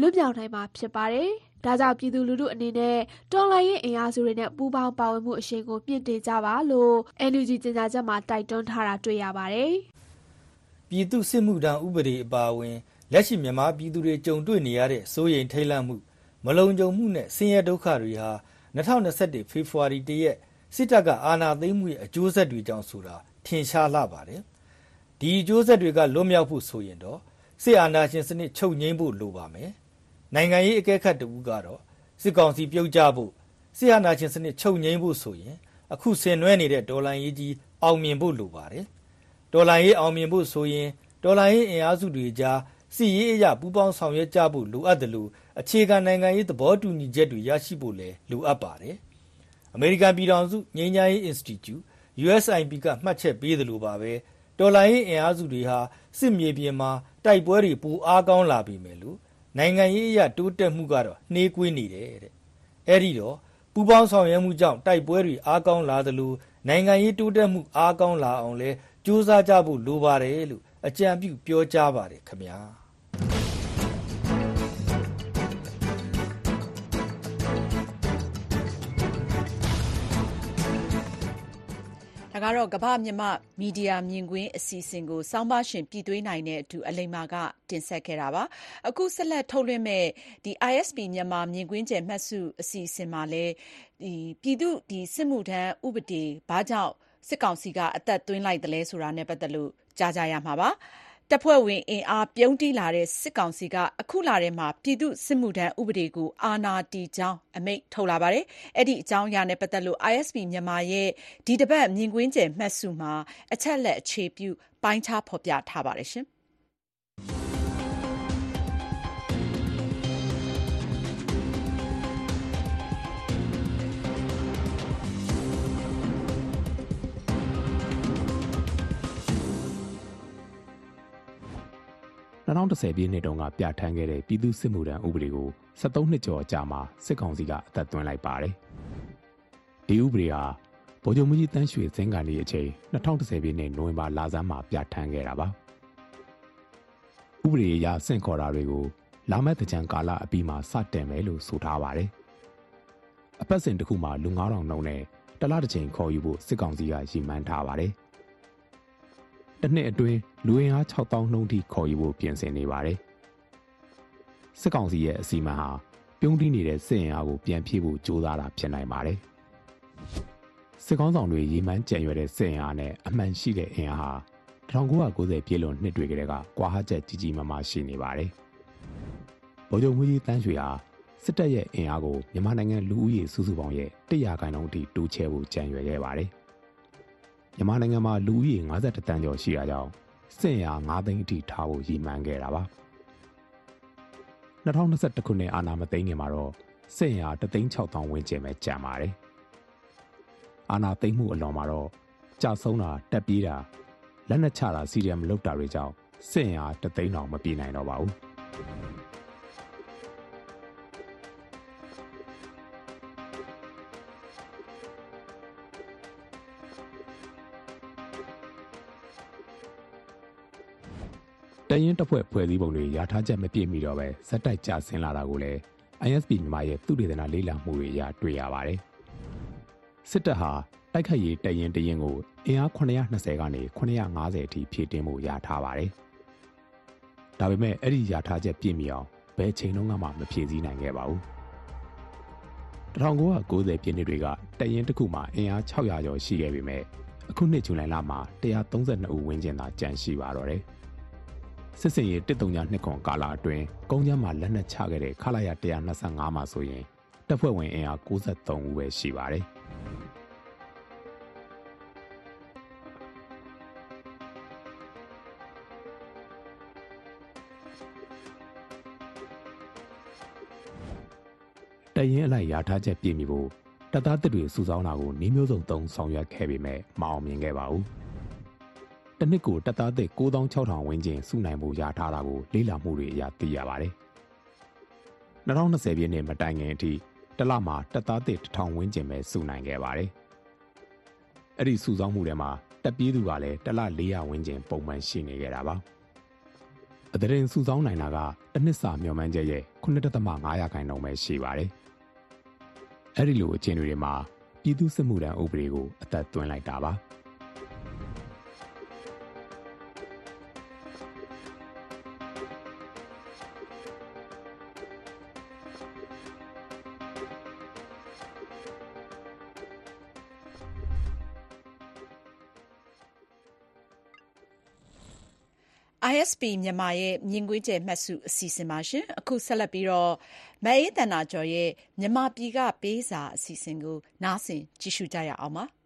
လွတ်မြောက်နိုင်မှာဖြစ်ပါတယ်။ဒါကြောင့်ပြည်သူလူထုအနေနဲ့တော်လှန်ရေးအင်အားစုတွေနဲ့ပူးပေါင်းပါဝင်မှုအရှိန်ကိုမြင့်တင်ကြပါလို့ NUG ကြေညာချက်မှာတိုက်တွန်းထားတာတွေ့ရပါတယ်။ပြည်သူစစ်မှုထမ်းဥပဒေအပါအဝင်လက်ရှိမြန်မာပြည်သူတွေကြုံတွေ့နေရတဲ့စိုးရိမ်ထိတ်လန့်မှုမလုံခြုံမှုနဲ့ဆင်းရဲဒုက္ခတွေဟာ2021ဖေဖော်ဝါရီ1ရက်စစ်တပ်ကအာဏာသိမ်းမှုရဲ့အကျိုးဆက်တွေကြောင့်ဆိုတာထင်ရှားလာပါတယ်။ဒီအကျိုးဆက်တွေကလွတ်မြောက်ဖို့ဆိုရင်တော့စစ်အာဏာရှင်စနစ်ချုပ်ငြိမ်းဖို့လိုပါမယ်။ နိုင်ငံရေးအကဲခတ်တူကတော့ စစ်ကောင်စီပြုတ်ကျဖို့ စစ်အာဏာရှင်စနစ် ချုပ်ငြိမ်းဖို့ဆိုရင် အခုဆင်နွှဲနေတဲ့ဒေါ်လာရေးကြီး အောင်မြင်ဖို့လိုပါတယ်။ဒေါ်လာရေးအောင်မြင်ဖို့ဆိုရင်ဒေါ်လာရေးအင်အားစုတွေကြား စစ်ရေးအရ ပူးပေါင်းဆောင်ရွက်ကြဖို့ လိုအပ်တယ်လို့အခြေခံနိုင်ငံရေး သဘောတူညီချက်တွေ ရရှိဖို့လည်း လိုအပ်ပါတယ်။အမေရိကန်ပြည်ထောင်စု ငြိမ်းချမ်းရေး Institute USIP က မှတ်ချက်ပေးသလိုပါပဲ တော်လိုင်းရေးအင်အားစုတွေဟာ စစ်မြေပြင်မှာ တိုက်ပွဲတွေ ပိုအားကောင်းလာပြီမယ်လို့ နိုင်ငံရေးအရ တိုးတက်မှုကတော့ နှေးကွေးနေတယ်တဲ့။အဲ့ဒီတော့ ပူပေါင်းဆောင်ရွက်မှုကြောင့် တိုက်ပွဲတွေ အားကောင်းလာသလို နိုင်ငံရေးတိုးတက်မှု အားကောင်းလာအောင်လဲစူးစမ်းကြဖို့ လိုပါတယ်လို့ အကြံပြုပြောကြားပါတယ်ခင်ဗျာ။ ကတော့ ကမ္ဘာ့မြန်မာ့မီဒီယာမြင်ကွင်း အစီအစဉ်ကို ဆောင်းပါးရှင် ပြည်သွေးနိုင်နဲ့အတူ အလိမ္မာက တင်ဆက်ခဲ့တာပါ။အခုဆက်လက်ထုတ်လွှင့်မယ့် ISP မြန်မာမြင်ကွင်းကျယ် မှတ်စု အစီအစဉ်မှာလည်း ပြည်သူ့စစ်မှုထမ်းဥပဒေ ဘာကြောင့် စစ်ကောင်စီက အသက်သွင်းလိုက်သလဲဆိုတာနဲ့ ပတ်သက်လို့ ကြားကြရမှာပါ။ တပ်ဖွဲ့ဝင်အင်အားပြုံးတီးလာတဲ့ စစ်ကောင်စီက အခုလထဲမှာ ပြည်သူ့စစ်မှုထမ်းဥပဒေကို အာဏာတည်ကြောင်း အမိန့်ထုတ်လာပါတယ်။အဲ့ဒီအကြောင်းအရာနဲ့ ပတ်သက်လို့ ISP မြန်မာရဲ့ ဒီတပတ် မြင်ကွင်းကျယ် မှတ်စုမှာ အချက်လက် အခြေပြု ပိုင်းခြား ဖော်ပြထားပါတယ် 2010ပြည့်နှစ်တုန်းကပြဋ္ဌာန်းခဲ့တဲ့ပြည်သူ့စစ်မှုထမ်းဥပဒေကို73နှစ်ကျော်ကြာမှစစ်ကောင်စီကအသက်သွင်းလိုက်ပါတယ်။ဒီဥပဒေဟာဗိုလ်ချုပ်မှုကြီးတန်းရွှေစင်ကန်ဒီအချိန်2010ပြည့်နှစ်နိုဝင်ဘာလဆန်းမှာပြဋ္ဌာန်းခဲ့တာပါ။ဥပဒေအရဆင့်ခေါ်တာတွေကိုလာမယ့်တကြံကာလအပြီးမှာစတင်မယ်လို့ဆိုထားပါတယ်။အပတ်စဉ်တစ်ခုမှာလူ9000နှုန်းနဲ့တလားတစ်ချိန်ခေါ်ယူဖို့စစ်ကောင်စီကရည်မှန်းထားပါတယ်။ တစ်နှစ်အတွင်းလူဝင်အား6000နှုန်းထိခေါ်ယူဖို့ပြင်ဆင်နေပါတယ်။စစ်ကောင်စီရဲ့အစီအမံဟာပြုံးတီးနေတဲ့စစ်အင်အားကိုပြန်ဖြည့်ဖို့ကြိုးစားတာဖြစ်နိုင်ပါတယ်။စစ်ကောင်းဆောင်တွေရေမှန်းကြံရွယ်တဲ့စစ်အင်အားနဲ့အမှန်ရှိတဲ့အင်အားဟာ1990ပြည့်လွန်နှစ်တွေကတည်းကကွာဟချက်ကြီးကြီးမားမားရှိနေပါတယ်။ဗိုလ်ချုပ်မှုကြီးတန်းရွှေဟာစစ်တပ်ရဲ့အင်အားကိုမြန်မာနိုင်ငံလူဦးရေစုစုပေါင်းရဲ့100ခန့်လုံးအထိတိုးချဲဖို့ကြံရွယ်ခဲ့ပါတယ်။ မြန်မာနိုင်ငံမှာလူဦးရေ52တန်းကျော်ရှိတာကြောင့်စစ်ရာ9သိန်းအထိထားဖို့ရည်မှန်းခဲ့တာပါ2021ခုနှစ်အာဏာမသိမ်းခင်မှာတော့စစ်ရာ3သိန်း6တောင်ဝန်းကျင်ပဲကျန်ပါတယ်အာဏာသိမ်းမှုအလွန်မှာတော့ကြာဆုံးတာတက်ပြေးတာလက်နက်ချတာစီရီယမ်လုတ်တာတွေကြောင့်စစ်ရာ3သိန်းတောင်မပြေနိုင်တော့ပါဘူး တရင်တပ်ဖွဲ့ဖွဲ့စည်းပုံတွေရာထားချက်မပြည့်မီတော့ပဲဇက်တိုက်ကြဆင်းလာတာကိုလည်း ISP မြန်မာရဲ့သူတေသနာလေးလာမှုတွေအရတွေ့ရပါတယ်။စစ်တပ်ဟာတိုက်ခိုက်ရေးတရင်တရင်ကိုအင်အား920ကနေ950အထိဖြည့်တင်းမှုရထားပါတယ်။ဒါပေမဲ့အဲ့ဒီရာထားချက်ပြည့်မီအောင်ဘယ်ချိန်လုံးကမှမဖြည့်ဆည်းနိုင်ခဲ့ပါဘူး။1990ပြည့်နှစ်တွေကတရင်တစ်ခုမှာအင်အား600ကျော်ရှိခဲ့ပေမဲ့အခုနှစ်ဇူလိုင်လမှာ132ဦးဝန်းကျင်သာကျန်ရှိပါတော့တယ်။ စစ်စင်ရေးတစ်တုံညာနှစ်ခွန်ကာလအတွင်းကုန်းကျမ်းမှာလက်နက်ချခဲ့တဲ့ခလာရ125မှာဆိုရင်တပ်ဖွဲ့ဝင်အင်အား63ဦးပဲရှိပါတယ်။တရင်အလိုက်ရာထားချက်ပြည့်မီဖို့တပ်သားတစ်တွေစုဆောင်းတာကိုနှီးမျိုးစုံသုံးဆောင်ရွက်ခဲ့ပေမဲ့မအောင်မြင်ခဲ့ပါဘူး။ တနစ်ကိုတပ်သားသစ်9600ဝန်းကျင်စုနိုင်မှုရထားတာကိုလေ့လာမှုတွေအရသိရပါတယ်။2020ပြည့်နှစ်မတိုင်ခင်အထိတလမှာတပ်သားသစ်1000ဝန်းကျင်ပဲစုနိုင်ခဲ့ပါတယ်။အဲ့ဒီစုဆောင်းမှုတွေမှာတပ်ပြေးသူကလည်းတလ400ဝန်းကျင်ပုံမှန်ရှိနေခဲ့တာပါ။အတဲ့စုဆောင်းနိုင်တာကတစ်နှစ်စာမျှော်မှန်းချက်ရဲ့9.5ရာခိုင်နှုန်းပဲရှိပါတယ်။အဲ့ဒီလိုအခြေအနေတွေမှာပြည်သူ့စစ်မှုထမ်းဥပဒေကိုအသက်သွင်းလိုက်တာပါ။ ISP မြန်မာရဲ့ မြင်ကွင်းကျယ်မှတ်စု အစီအစဉ်ပါရှင်။အခုဆက်လက်ပြီးတော့မအေးတန္တာကျော်ရဲ့ မြန်မာပြည်ကပေးစာ အစီအစဉ်ကို နားဆင်ကြည့်ရှုကြရအောင်ပါ။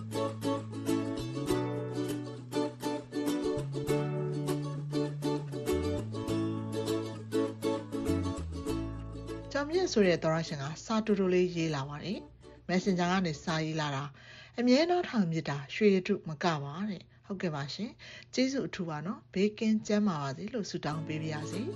မြင့်ဆိုတဲ့သောရရှင်ကစာတူတူလေးရေးလာပါတယ်။ Messenger ကနေစာရေးလာတာအမြဲတမ်းထောင်မြစ်တာရွှေရတုမကပါတဲ့။ဟုတ်ကဲ့ပါရှင်။ကျေးဇူးအထူးပါနော်။ဘေးကင်းကျန်းမာပါစေလို့ဆုတောင်းပေးပါရစေ။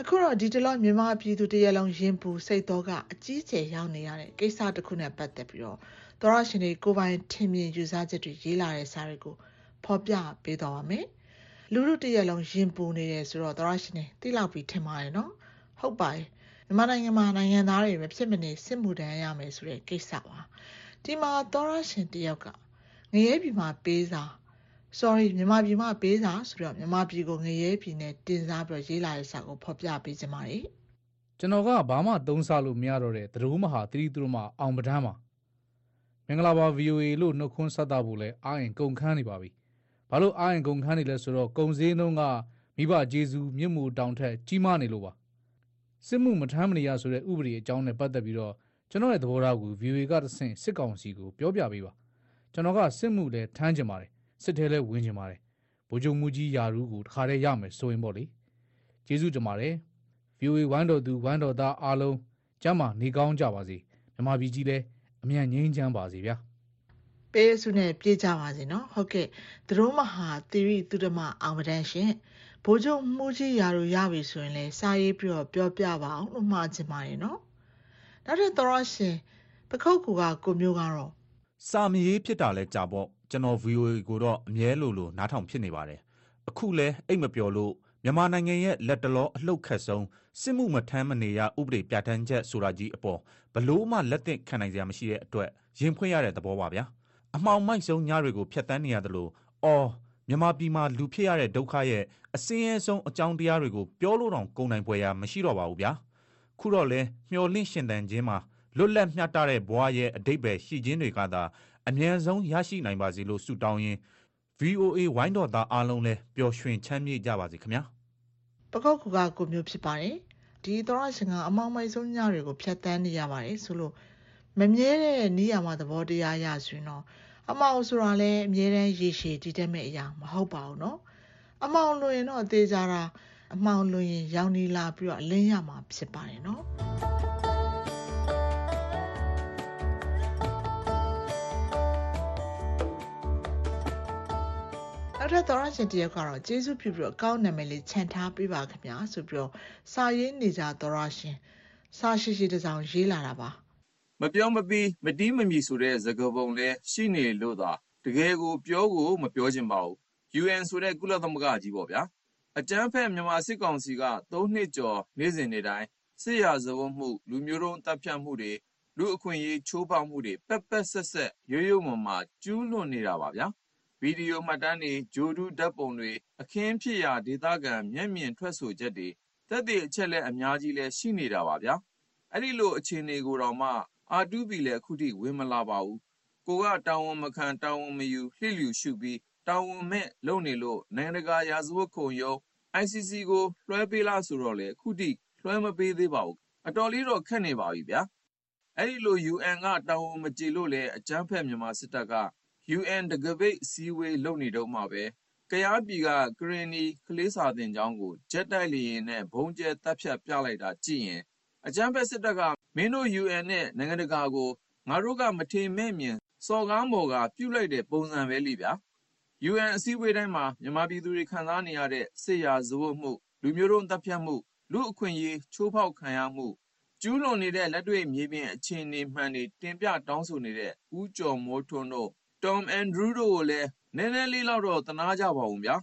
အခုတော့ဒီတလောမြန်မာပြည်သူတရက်လုံးရင်ပူစိတ်တော့ကအကြီးကျယ်ရောက်နေရတဲ့ကိစ္စတစ်ခုနဲ့ပတ်သက်ပြီးတော့သောရရှင်တွေကိုပိုင်ထင်မြင်ယူဆချက်တွေရေးလာတဲ့စာတွေကိုဖော်ပြပေးသွားပါမယ် လူလူတရက်လုံးရင်ပူနေတယ်ဆိုတော့သောရရှင်တွေသိလောက်ပြီးထင်ပါတယ်နော်ဟုတ်ပါတယ်မြန်မာနိုင်ငံမှာနိုင်ငံသားတွေမဖြစ်မနေစစ်မှုထမ်းရမယ်ဆိုတဲ့ကိစ္စပါဒီမှာသောရရှင်တယောက်ကငရဲပြည်မှာပေးစာ sorry မြန်မာပြည်မှာပေးစာဆိုတော့မြန်မာပြည်ကိုငရဲပြည်နဲ့တင်စားပြီးရေးလာတဲ့စာကိုဖော်ပြပေးခြင်းပါတယ်ကျွန်တော်ကဘာမှသုံးစားလို့မရတော့တဲ့သတို့မဟာသတိသူတို့မှအောင်ပဒန်းပါမင်္ဂလာပါ VOA လို့နှုတ်ခွန်းဆက်တာဖို့လဲအာရင်ကုန်ခန်းနေပါပြီ ဘာလို့အာရင်ကုန်ခန်းနေလဲဆိုတော့ကုံစင်းနှုံးကမိဘဂျေဇူးမြင့်မှုတောင်ထက်ကြီးမားနေလို့ပါစစ်မှုမထမ်းမနေရဆိုတဲ့ဥပဒေအကြောင်းနဲ့ပတ်သက်ပြီးတော့ကျွန်တော်ရဲ့သဘောထားကို VOA ကတဆင့်စစ်ကောင်စီကိုပြောပြပေးပါကျွန်တော်ကစစ်မှုလဲထမ်းကျင်ပါတယ်စစ်ထဲလဲဝင်ကျင်ပါတယ်ဗိုလ်ချုပ်မှုကြီးယာရူးကိုတခါတည်းရမယ်ဆိုရင်ပေါ့လေကျေးဇူးတင်ပါတယ် VOA ဝိုင်းတော်သူဝိုင်းတော်သားအားလုံးကျမ်းမာနေကောင်းကြပါစေမြန်မာပြည်ကြီးလည်းအမြန်ငြိမ်းချမ်းပါစေဗျာ ပေးစုနဲ့ပြေးကြပါစေနော်ဟုတ်ကဲ့သူတို့မဟာသီရိသူဓမ္မအောင်မတန်းရှင်ဘိုးချုပ်မှုကြီးရာတို့ရပြီဆိုရင်လည်းစာရေးပြီးတော့ပြောပြပါအောင်လို့မှားချင်ပါတယ်နော်နောက်ထပ်သောရရှင်ပခုတ်ကူကကိုမျိုးကတော့စာမရေးဖြစ်တာလဲကြာပေါ့ကျွန်တော် VOA ကိုတော့အမြဲလိုလိုနားထောင်ဖြစ်နေပါတယ်အခုလဲအိတ်မပျော်လို့မြန်မာနိုင်ငံရဲ့လက်တလောအလှုပ်ခတ်ဆုံးစစ်မှုမထမ်းမနေရဥပဒေပြဋ္ဌာန်းချက်ဆိုတာကြီးအပေါ်ဘလို့မှလက်သင့်ခံနိုင်စရာမရှိတဲ့အတွက်ရင်ဖွင့်ရတဲ့သဘောပါဗျာ အမှောင်မိုက်ဆုံးညတွေကိုဖျက်ဆီးနေရတယ်လို့ အော် မြန်မာပြည်မှာ လူဖြစ်ရတဲ့ဒုက္ခရဲ့အစင်းရဲဆုံးအကြောင်းတရားတွေကို ပြောလို့တောင် ကုန်နိုင်ပွဲရမရှိတော့ပါဘူးဗျာ ခုတော့လဲမျော်လင့်ရှင်တန်ခြင်းမှာ လွတ်လပ်မျှတတဲ့ဘဝရဲ့အတိတ်ပဲရှိခြင်းတွေကသာ အမြန်ဆုံးရရှိနိုင်ပါစေလို့ ဆုတောင်းရင်း VOA ဝိုင်းတော်သားအားလုံးလည်း ပျော်ရွှင်ချမ်းမြေ့ကြပါစေခင်ဗျာပကောက်ကူက ကိုမျိုးဖြစ်ပါတယ် ဒီသောရရှင်က အမောင်မိုက်ဆုံးညတွေကို ဖြတ်တန်းနေရပါတယ်ဆိုလို့ မမြဲတဲ့နေရာမှာသဘောတရားရဆိုရင်တော့အမောင်ဆိုတာလည်းအမြဲတမ်းရေရှည်တည်တတ်မဲ့အရာမဟုတ်ပါဘူးเนาะအမောင်လွင်တော့အသေးကြတာအမောင်လွင်ရင်ရောင်နေလာပြီးတော့အလင်းရမှာဖြစ်ပါတယ်เนาะနောက်ထပ်သောရရှင်တယောက်ကတော့ကျေးဇူးပြုပြီးတော့အကောင့်နာမည်လေးခြံထားပေးပါခင်ဗျာဆိုပြီးတော့စာရေးနေကြသောရရှင်စာရှိရှိတစောင်ရေးလာတာပါ မပြောမပြီး မတီးမမီဆိုတဲ့သကပုံလဲရှိနေလို့သာ တကယ်ကို ပြောကို မပြောချင်ပါဘူး UN ဆိုတဲ့ ကုလသမဂ္ဂကြီးပေါ့ဗျာ အကြမ်းဖက် မြန်မာစစ်ကောင်စီက၃နှစ်ကျော် နေ့စဉ်နေ့တိုင်း စစ်ရာဇဝတ်မှု လူမျိုးတုံးတပ်ဖြတ်မှုတွေ လူအခွင့်အရေး ချိုးဖောက်မှုတွေ ပက်ပက်ဆက်ဆက်ရိုးရိုးမမာ ကျူးလွန်နေတာပါဗျာဗီဒီယိုမှတ်တမ်းတွေဂျိုဒူးဓာတ်ပုံတွေ အခင်းဖြစ်ရာ ဒေသခံ မျက်မြင်ထွက်ဆိုချက်တွေ သက်သေအချက်လက် အများကြီးလည်း ရှိနေတာပါဗျာ အဲ့ဒီလို အခြေအနေကိုတော့မှ R2B လည်း အခုထိ ဝင်မလာပါဘူး ကိုကတာဝန်မခံ တာဝန်မယူလှစ်လျူရှုပြီး တာဝန်မဲ့လုပ်နေလို့ နိုင်ငံတကာ ရာဇဝတ်ခုံရုံး ICC ကို လွှဲပေးလားဆိုတော့လေအခုထိ လွှဲမပေးသေးပါဘူး အတော်လေးတော့ ခက်နေပါပြီဗျာ အဲ့ဒီလို UN က တာဝန်မကြေလို့လေအကြမ်းဖက် မြန်မာစစ်တပ်က UN တကပိတ် အစည်းအဝေး လုပ်နေတော့မှပဲကရားပြည်က ကရင်နီ ကလေးစာသင်ကျောင်းကို ဂျက်တိုက်လေယာဉ်နဲ့ဘုံကျဲတပ်ဖြတ်ပြလိုက်တာကြည့်ရင် အကြမ်းဖက်စစ်တပ်က မင်းတို့ UN နဲ့ နိုင်ငံတကာကို ငါတို့က မထေမဲ့မြင် စော်ကားမော်ကပြုတ်လိုက်တဲ့ ပုံစံပဲလိဗျာ UN အစည်းအဝေးတိုင်းမှာ မြန်မာပြည်သူတွေ ခံစားနေရတဲ့ စစ်ရာဇဝတ်မှု လူမျိုးတုံးတပ်ဖြတ်မှု လူအခွင့်အရေး ချိုးဖောက်ခံရမှု ကျူးလွန်နေတဲ့ လက်တွေ့မြေပြင် အခြေအနေမှန်တွေ တင်ပြတောင်းဆိုနေတဲ့ ဦးကျော်မိုးထွန်းတို့ Tom Andrew တို့ကိုလည်း နည်းနည်းလေးလောက်တော့ သနာကြပါဦးဗျာ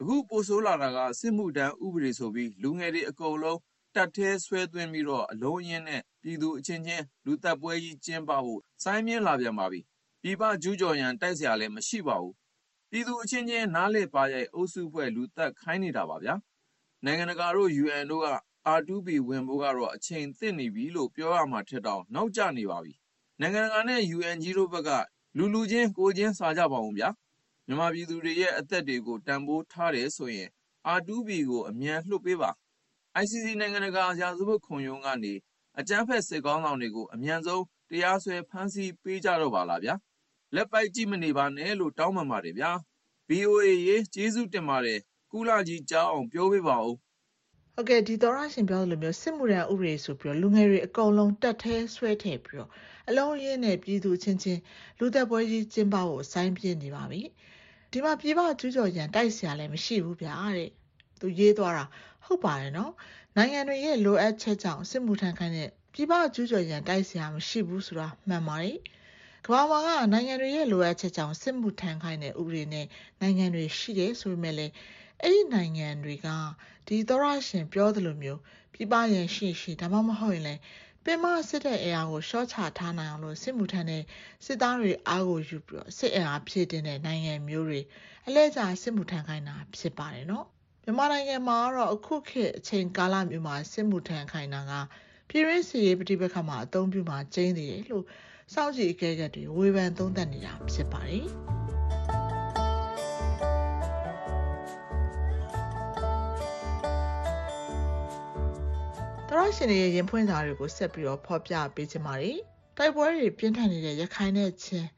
အခု ပိုဆိုးလာတာက စစ်မှုတန်းဥပဒေဆိုပြီး လူငယ်တွေ အကုန်လုံး တပ်ထဲဆွဲသွင်းပြီးတော့ အလုံးအရင်းနဲ့ ပြည်သူအချင်းချင်း လူသတ်ပွဲကြီးကျင်းပဖို့ စိုင်းပြင်းလာပြန်ပါပြီ။ပြည်ပကျူးကျော်ရန် တိုက်စရာလည်း မရှိပါဘူး။ပြည်သူအချင်းချင်း နားလည်ပါးရိုက် အုပ်စုဖွဲ့ လူသတ်ခိုင်းနေတာပါဗျာ။နိုင်ငံတကာတို့ UN တို့က R2P ဝင်ဖို့ကတော့ အချိန်သင့်နေပြီလို့ ပြောရမှာထက်တောင် နောက်ကျနေပါပြီ။နိုင်ငံတကာနဲ့ UN ကြီးတို့ဘက်က လူလူချင်း ကိုယ်ချင်း စာကြပါဦးဗျာ။မြန်မာပြည်သူတွေရဲ့ အသက်တွေကို တန်ဖိုးထားတယ်ဆိုရင် R2P ကို အမြန်လွှတ်ပေးပါ ICC နိုင်ငံတကာရာဇဝတ်ခုံရုံးကနေ အကြမ်းဖက်စစ်ခေါင်းဆောင်တွေကို အမြန်ဆုံး တရားစွဲ ဖမ်းဆီးပေးကြတော့ပါလားဗျာ။လက်ပိုက်ကြည့်မနေပါနဲ့လို့ တောင်းပန်ပါတယ်ဗျာ။ VOA ရေး ကျေးဇူးတင်ပါတယ်။ကုလကြီးကြားအောင် ပြောပေးပါဦး။”ဟုတ်ကဲ့၊ဒီသောတရှင်ပြောသလိုမျိုး စစ်မှုထမ်းဥပဒေဆိုပြီးတော့ လူငယ်တွေအကုန်လုံး တပ်ထဲဆွဲထည့်ပြီးတော့ အလုံးအရင်းနဲ့ ပြည်သူအချင်းချင်း လူသတ်ပွဲကြီးကျင်းပဖို့ စိုင်းပြင်းနေပါပြီ။ဒီမှာ ပြည်ပကျူးကျော်ရန် တိုက်စရာလည်း မရှိဘူးဗျာတဲ့။သူရေးသွားတာ ဟုတ်ပါတယ်နော်နိုင်ငံတွေရဲ့လိုအပ်ချက်ကြောင့်စစ်မှုထမ်းခိုင်းတဲ့ပြည်ပကျူးကျော်ရန်တိုက်စရာမရှိဘူးဆိုတာမှန်ပါတယ်ကမ္ဘာမှာကနိုင်ငံတွေရဲ့လိုအပ်ချက်ကြောင့်စစ်မှုထမ်းခိုင်းတဲ့ဥပဒေနဲ့နိုင်ငံတွေရှိတယ်ဆိုပေမဲ့လည်းအဲ့ဒီနိုင်ငံတွေကဒီသောရရှင်ပြောသလိုမျိုးပြပရန်ရှိရှိဒါမှမဟုတ်ရင်လည်းပင်မစစ်တဲ့အရာကိုရှော့ချထားနိုင်အောင်လို့စစ်မှုထမ်းတဲ့စစ်သားတွေအားကိုယူပြီးတော့စစ်အင်အားဖြည့်တင်တဲ့နိုင်ငံမျိုးတွေအလဲကျစစ်မှုထမ်းခိုင်းတာဖြစ်ပါတယ်နော် မြန်မာနိုင်ငံမှာတော့အခုခေတ်အချိန်ကာလမျိုးမှာစစ်မှုထမ်းခိုင်းတာကပြည်ရင်းစီရေးပဋိပက္ခမှာအသုံးပြုမှာကျင်းသေးတယ်လို့စောင့်ကြည့်အကဲခတ်တွေဝေဖန်သုံးသပ်နေတာဖြစ်ပါတယ်။ရရှင်တွေရဲ့ရင်ဖွင့်စာတွေကိုဆက်ပြီးတော့ဖော်ပြပေးချင်ပါတယ်။တိုက်ပွဲတွေပြင်းထန်နေတဲ့ရခိုင်နဲ့ချင်း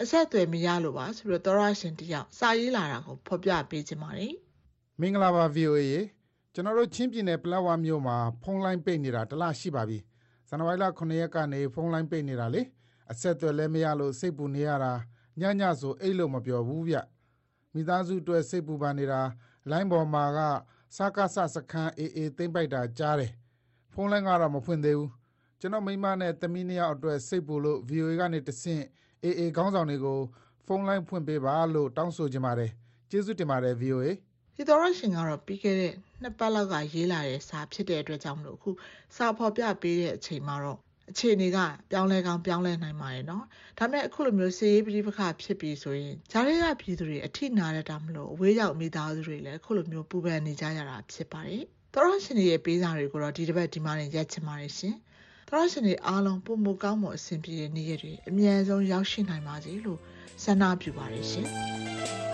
အဆက်အသွယ်မရလို့ပါဆိုပြီးတော့သောရရှင်တယောက်စာရေးလာတာကိုဖော်ပြပေးချင်ပါတယ်။ မင်္ဂလာပါ VOA ရေကျွန်တော်တို့ချင်းပြည်နယ်ပလက်ဝမြို့မှာဖုန်းလိုင်းပိတ်နေတာတလရှိပါပြီ။ဇန်နဝါရီလ9ရက်ကနေဖုန်းလိုင်းပိတ်နေတာလေအဆက်အသွယ်လည်းမရလို့စိတ်ပူနေရတာညညဆိုအိတ်လို့မပြောဘူးဗျ။မိသားစုအတွက်စိတ်ပူပန်နေတာလိုင်းပေါ်မှာကစကားဆစခန်းအေးအေးသိမ့်ပိုက်တာကြားတယ်ဖုန်းလိုင်းကတော့မဖွင့်သေးဘူးကျွန်တော်မိမနဲ့သမီးနှစ်ယောက်အတွက်စိတ်ပူလို့ VOA ကနေတဆင့်အေးအေးခေါင်းဆောင်တွေကိုဖုန်းလိုင်းဖွင့်ပေးပါလို့တောင်းဆိုချင်ပါတယ်ကျေးဇူးတင်ပါတယ် VOA ဒီတော်ရရှင်ကတော့ပြီးခဲ့တဲ့နှစ်ပတ်လောက်ကရေးလာတဲ့စာဖြစ်တဲ့အတွက်ကြောင့်မလို့အခုစာဖော်ပြပေးတဲ့အချိန်မှာတော့အခြေအနေကပြောင်းလဲကောင်းပြောင်းလဲနိုင်ပါတယ်နော်ဒါပေမဲ့အခုလိုမျိုးစီရေးပြိပခဖြစ်ပြီးဆိုရင်ဂျားရဲကပြည်သူတွေအထိနာရတာမလို့အဝေးရောက်မိသားစုတွေလည်းအခုလိုမျိုးပူပန်နေကြရတာဖြစ်ပါတယ်သောရရှင်တွေရဲ့ပေးစာတွေကိုတော့ဒီတစ်ပတ်ဒီမှာနေရက်ချင်ပါတယ်ရှင်။သောရရှင်တွေအားလုံးပုံမကောင်းမွန်အဆင်ပြေတဲ့နေ့ရက်တွေအမြန်ဆုံးရောက်ရှိနိုင်ပါစေလို့ဆန္ဒပြုပါတယ်ရှင်။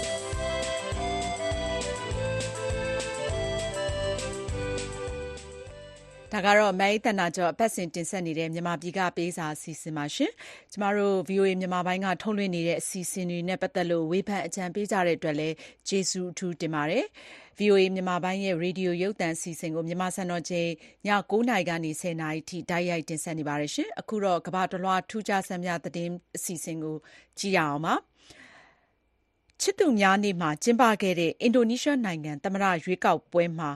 ဒါကတော့မဲတနာကျော် အပတ်စဉ်တင်ဆက်နေတဲ့ မြန်မာပြည်ကပေးစာအစီအစဉ်ပါရှင်။ကျမတို့ VOA မြန်မာပိုင်းက ထုတ်လွှင့်နေတဲ့ အစီအစဉ်တွေနဲ့ ပတ်သက်လို့ ဝေဖန်အကြံပေးကြတဲ့အတွက်လည်း ကျေးဇူးအထူးတင်ပါတယ်။ VOA မြန်မာပိုင်းရဲ့ ရေဒီယိုရုပ်သံအစီအစဉ်ကို မြန်မာစံတော်ချိန်ည9:00နာရီကနေ10:00နာရီထိ တိုက်ရိုက်တင်ဆက်နေပါတယ်ရှင်။အခုတော့ ကမ္ဘာတလွှာထူးခြားဆန်းမြသတင်းအစီအစဉ်ကို ကြည့်ရအောင်ပါ။ချစ်သူများနေ့မှာ ကျင်းပခဲ့တဲ့ အင်ဒိုနီးရှားနိုင်ငံ သမ္မတရွေးကောက်ပွဲမှာ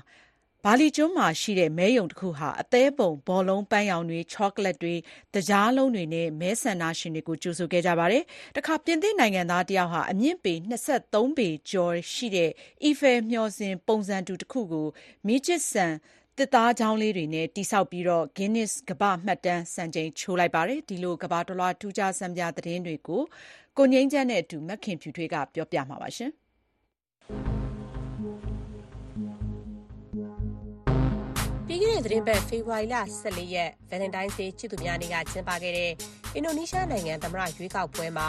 ဘာလီကျွန်းမှာရှိတဲ့ မဲရုံတခုဟာ အသဲပုံ ဘောလုံးပန်းရောင်တွေ၊ချောကလက်တွေ၊သကြားလုံးတွေနဲ့ မဲဆန္ဒရှင်တွေကို ကြိုဆိုခဲ့ကြပါတယ်။တခါ ပြင်သစ်နိုင်ငံသားတယောက်ဟာ အမြင့်ပေ ၂၃ ပေကျော်ရှိတဲ့ အီဖယ်မျှော်စင်ပုံစံတူတခုကို မီးခြစ်စံသစ်သားချောင်းလေးတွေနဲ့ တည်ဆောက်ပြီး Guinness ကမ္ဘာ့မှတ်တမ်းစံချိန်ချိုးလိုက်ပါတယ်။ဒီလို ကမ္ဘာတလွှား ထူးခြားဆန်းပြသတင်းတွေကို ကိုငြိမ်းချမ်းနဲ့အတူ မခင်ဖြူထွေးက ပြောပြမှာပါ။ ခဲ့တဲ့သတင်းပတ်ဖေဖော်ဝါရီလ14ရက် Valentine's Day ချစ်သူများနေ့ကကျင်းပခဲ့တဲ့အင်ဒိုနီးရှားနိုင်ငံသမ္မတရွေးကောက်ပွဲမှာ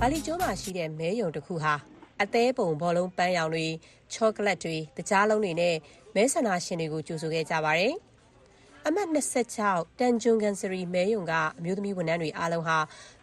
ဘာလီကျွန်းမှာရှိတဲ့မဲရုံတစ်ခုဟာအသေးပုံဘောလုံးပန်းရောင်တွေချောကလက်တွေတကြားလုံးတွေနဲ့မဲဆန္ဒရှင်တွေကိုကြိုဆိုခဲ့ကြပါတယ်။အမှတ်26တန်ဂျွန်ကန်စရီမဲယုံကအမျိုးသမီးဝန်ထမ်းတွေအားလုံးဟာ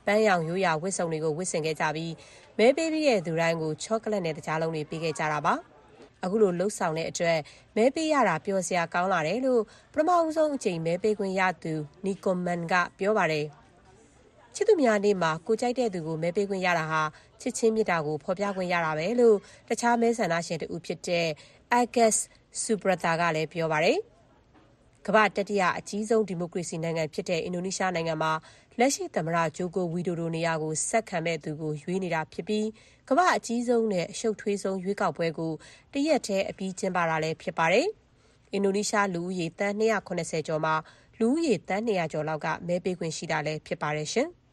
ပန်းရောင်ရိုးရာဝတ်စုံတွေကိုဝတ်ဆင်ခဲ့ကြပြီးမဲပေးပြီးတဲ့သူတိုင်းကိုချောကလက်နဲ့တကြားလုံးတွေပေးခဲ့ကြတာပါ။ အခုလိုလှုပ်ဆောင်တဲ့အတွက် မဲပေးရတာ ပျော်စရာကောင်းလာတယ်လို့ ပထမဦးဆုံးအကြိမ် မဲပေးခွင့်ရသူနီကိုမန်ကပြောပါတယ်။ချစ်သူများနေ့မှာ ကိုကြိုက်တဲ့သူကို မဲပေးခွင့်ရတာဟာ ချစ်ချင်းမြတ်တာကို ဖော်ပြခွင့်ရတာပဲလို့ တခြားမဲဆန္ဒရှင်တူဖြစ်တဲ့ Agus Subrata ကလည်း ပြောပါတယ်။ကမ္ဘာတတိယအကြီးဆုံး ဒီမိုကရေစီနိုင်ငံဖြစ်တဲ့ အင်ဒိုနီးရှားနိုင်ငံမှာ လက်ရှိသမ္မတ ဂျိုကိုဝီဒိုဒိုနေရာကို ဆက်ခံမဲ့သူကို ရွေးနေတာဖြစ်ပြီး ကမ္ဘာအကြီးဆုံးနဲ့ အရှုပ်ထွေးဆုံး ရွေးကောက်ပွဲကို တရက်တည်းအပြီး ကျင်းပတာလည်း ဖြစ်ပါတယ်။အင်ဒိုနီးရှား လူဦးရေတန်း280ကျော်မှာ လူဦးရေတန်း200ကျော်လောက်က မဲပေးခွင့်ရှိတာလည်း ဖြစ်ပါတယ်ရှင်။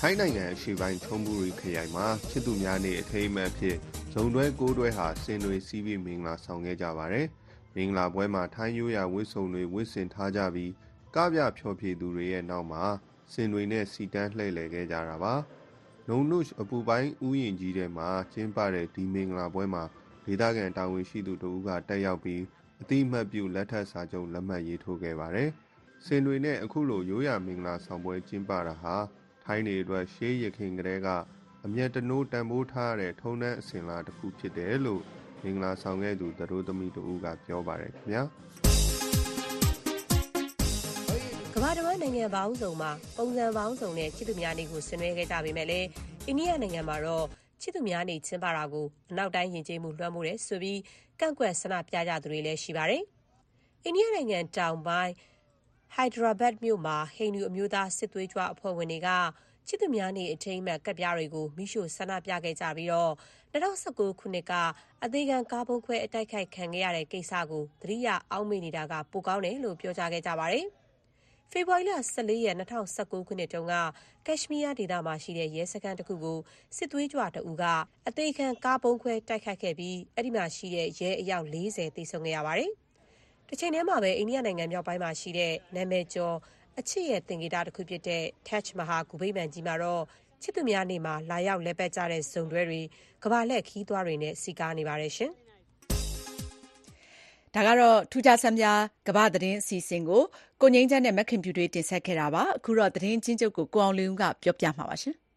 ထိုင်းနိုင်ငံအရှေ့ပိုင်း ချုံဘူရီခရိုင်မှာ ချစ်သူများနေ့ အထိမ်းအမှတ်ဖြစ် ဇုံတွဲကိုးတွဲဟာစင်တွေစီးပြီး မင်္ဂလာဆောင်ခဲ့ကြပါတယ်။မင်္ဂလာပွဲမှာ ထိုင်းရိုးရာဝတ်စုံတွေ ဝတ်ဆင်ထားကြပြီး ကပြဖျော်ဖြေသူတွေရဲ့နောက်မှာစင်တွေနဲ့စီတန်းလှည့်လည်ခဲ့ကြတာပါ။လုံနုအပူပိုင်းဥယျာဉ်ကြီးထဲမှာကျင်းပတဲ့ဒီမင်္ဂလာပွဲမှာဒေသခံတာဝန်ရှိသူတို့ကတက်ရောက်ပြီးအတိမတ်ပြုလက်ထပ်စာချုပ်လက်မှတ်ရေးထိုးခဲ့ပါတယ်။စင်တွေနဲ့အခုလိုရိုးရာမင်္ဂလာဆောင်ပွဲကျင်းပတာဟာထိုင်းတွေအတွက်ရှေးရခင်ကတည်းကအမျက်တနိုးတန်ဖိုးထားတဲ့ထုံးတမ်းအစဉ်လာတစ်ခုဖြစ်တယ်လို့မင်္ဂလာဆောင်ခဲ့သူသတို့သမီးတို့ကပြောပါတယ်ခင်ဗျာက မ္ဘာတဝန်းနိုင်ငံပေါင်းစုံမှာ ပုံစံပေါင်းစုံနဲ့ ချစ်သူများနေ့ကို ဆင်နွှဲခဲ့ကြပေမဲ့လည်း အိန္ဒိယနိုင်ငံမှာတော့ ချစ်သူများနေ့ ကျင်းပတာကို အနောက်တိုင်းယဉ်ကျေးမှု လွှမ်းမိုးတယ်ဆိုပြီး ကန့်ကွက် ဆန္ဒပြကြသူတွေလည်း ရှိပါတယ်။အိန္ဒိယနိုင်ငံတောင်ပိုင်းဟိုက်ဒရာဘတ်မြို့မှာ ဟိန္ဒူ အမျိုးသားစစ်သွေးကြွအဖွဲ့ဝင်တွေက ချစ်သူများနေ့ အထိမ်းအမှတ် ကဒ်ပြားတွေကိုမိရှို့ ဆန္ဒပြခဲ့ကြပြီးတော့2019ခုနှစ်က အသေးခံကားပုံခွဲ အတိုက်ခိုက်ခံခဲ့ရတဲ့ကိစ္စကို သတိရ အောက်မေ့နေတာက ပိုကောင်းတယ်လို့ ပြောကြားခဲ့ကြပါတယ်။ ဖေဖော်ဝါရီလ14ရက်2019ခုနှစ်တုန်းကကက်ရှ်မီးယားဒေသမှာရှိတဲ့ရဲစခန်းတစ်ခုကိုစစ်သွေးကြွတအူကအသေးခံကားပုံခွဲတိုက်ခိုက်ခဲ့ပြီးအဲ့ဒီမှာရှိတဲ့ရဲအယောက်40တိစုံခဲ့ရပါတယ်။တစ်ချိန်တည်းမှာပဲအိန္ဒိယနိုင်ငံမြောက်ပိုင်းမှာရှိတဲ့နာမည်ကျော်အချစ်ရဲ့သင်္ကေတတစ်ခုဖြစ်တဲ့ Taj Mahal ဂူဗိမာန်ကြီးမှာတော့ချစ်သူများနေ့မှာလာရောက်လဲပတ်ကြတဲ့ဇုံတွဲတွေကဘာလက်ခီးသွားတွေနဲ့စီကားနေပါတယ်ရှင်။ ဒါကတော့ ထူးခြားဆန်းများကဘာသတင်းအစီအစဉ်ကို ကိုငိမ့်ချမ်းနဲ့ မခင်ဖြူတွေတင်ဆက်ခဲ့တာပါ အခုတော့ သတင်းချင်းချုပ်ကို ကိုအောင်လင်းက ပြောပြမှာပါရှင်။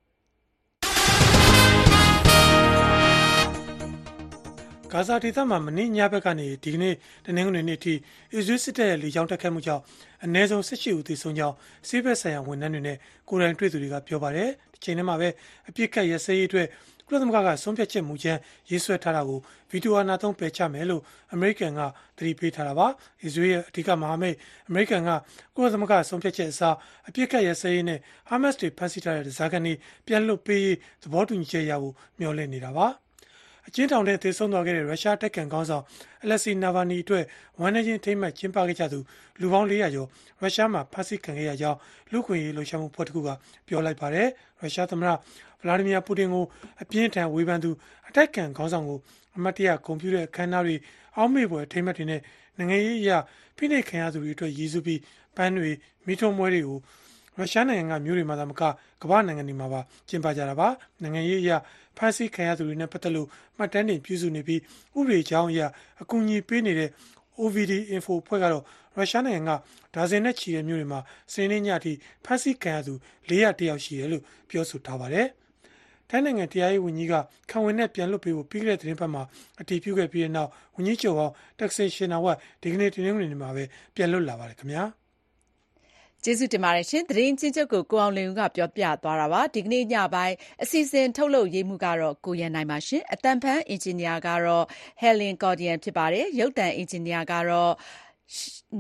ဂါဇာဒေသမှာ မနေ့ညဘက်ကနေ ဒီကနေ့ တနင်္ဂနွေနေ့ထိ အစ္စရေးစစ်တပ်ရဲ့ လေကြောင်းတိုက်ခိုက်မှုကြောင့် အနည်းဆုံး18ဦး သေဆုံးကြောင်း ဆေးဘက်ဆိုင်ရာ ဝန်ထမ်းတွေနဲ့ ကိုယ်တိုင်တွေ့သူတွေက ပြောပါတယ်။ဒီချိန်ထဲမှာပဲ အပြစ်ခတ်ရစရေးအတွက် ကုလသမဂ္ဂကဆုံးဖြတ်ချက်မူကြမ်းရေးဆွဲထားတာကိုဗီတိုအာဏာသုံးပယ်ချမယ်လို့အမေရိကန်ကသတိပေးထားတာပါ။အစ္စရေးရဲ့အဓိကမဟာမိတ်အမေရိကန်ကကုလသမဂ္ဂဆုံးဖြတ်ချက်အစားအပြစ်ခတ်ရစရေးနဲ့ဟာမတ်စ်တွေဖမ်းဆီးထားတဲ့ဇာကန်တွေပြန်လွတ်ပေးရေးသဘောတူညီချက်ရဖို့မျှော်လင့်နေတာပါ။ အကျဉ်းထောင်ထဲသေဆုံးသွားခဲ့တဲ့ရုရှားတက်ကန်ခေါင်းဆောင်အလက်စီနာဗာနီအတွက်ဝန်နေချင်းထိမ့်မှတ်ကျင်းပခဲ့ကြသူလူပေါင်း400ကျော်ရုရှားမှာဖမ်းဆီးခံခဲ့ရကြောင်းလူခွင့်ရေးလှုပ်ရှားမှုဖွဲ့တစ်ခုကပြောလိုက်ပါတယ်ရုရှားသမ္မတဗလာဒီမီယာပူတင်ကိုအပြင်းထန်ဝေဖန်သူအတိုက်ကန်ခေါင်းဆောင်ကိုအမတ်တရကွန်ပျူတာအခမ်းအနားတွေအောက်မေ့ပွဲထိမ့်မှတ်တွေနဲ့နိုင်ငံရေးအရာဖိနှိပ်ခံရသူတွေအတွက်ရည်စူးပြီးပန်းတွေမိထုံးပွဲတွေကိုရုရှားနိုင်ငံကမြို့တွေမှာသာမကကမ္ဘာနိုင်ငံတွေမှာပါကျင်းပကြတာပါနိုင်ငံရေးအရာ ဖမ်းဆီးခံရသူတွေနဲ့ပတ်သက်လို့မှတ်တမ်းတွေပြုစုနေပြီးဥပဒေကြောင်းအရအကူအညီပေးနေတဲ့ OVD Info ဖွဲ့ကတော့ရုရှားနိုင်ငံကဒါဇင်နဲ့ချီတဲ့မြို့တွေမှာစနေနေ့ညထိဖမ်းဆီးခံရသူ400တယောက်ရှိတယ်လို့ပြောဆိုထားပါတယ်။ထိုင်းနိုင်ငံတရားရေးဝန်ကြီးကခံဝင်နဲ့ပြန်လွတ်ပေးဖို့ပြီးခဲ့တဲ့သတင်းပတ်မှာအတည်ပြုခဲ့ပြီးတဲ့နောက်ဝန်ကြီးချုပ်ဟောင်းတက်ဆင်ရှင်နာဝတ်ဒီကနေ့တင်းနှင်းနေမှာပဲပြန်လွတ်လာပါတယ်ခင်ဗျာ။ ကျေးဇူးတင်ပါတယ်ရှင်သတင်းချင်းချုပ်ကိုကိုအောင်လင်ဦးကပြောပြသွားတာပါဒီကနေ့ညပိုင်းအစီအစဉ်ထုတ်လုပ်ရေးမှုကတော့ကိုရန်နိုင်ပါရှင်အတန်ဖန်အင်ဂျင်နီယာကတော့ Helen Cordian ဖြစ်ပါတယ်ရုပ်သံအင်ဂျင်နီယာကတော့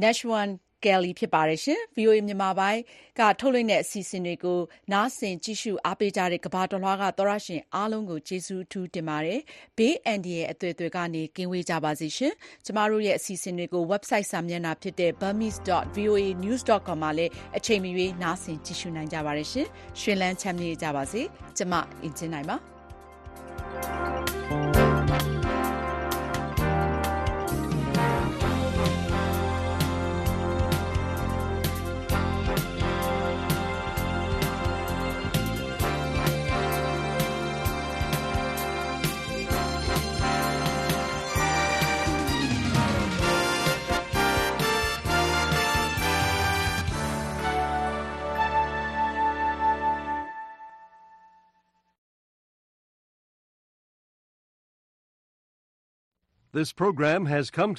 Nashwan Kelly ဖြစ်ပါတယ်ရှင်။ VOA မြန်မာပိုင်းက ထုတ်လွှင့်တဲ့ အစီအစဉ်တွေကို နားဆင်ကြည့်ရှုအားပေးကြတဲ့ ကမ္ဘာတလွှားက သောရရှင်အားလုံးကို ကျေးဇူးအထူးတင်ပါတယ်။ဘေးအန္တရာယ်အသွယ်သွယ်ကနေ ကင်းဝေးကြပါစေရှင်။ကျမတို့ရဲ့ အစီအစဉ်တွေကို website စာမျက်နှာဖြစ်တဲ့ burmese.voanews.com မှာလည်း အချိန်မီနားဆင်ကြည့်ရှုနိုင်ကြပါတယ်ရှင်။ရှင်လန်းချမ်းမြေ့ကြပါစေ။ကျမ အင်ဂျင်နိုင်ပါ။ This program has come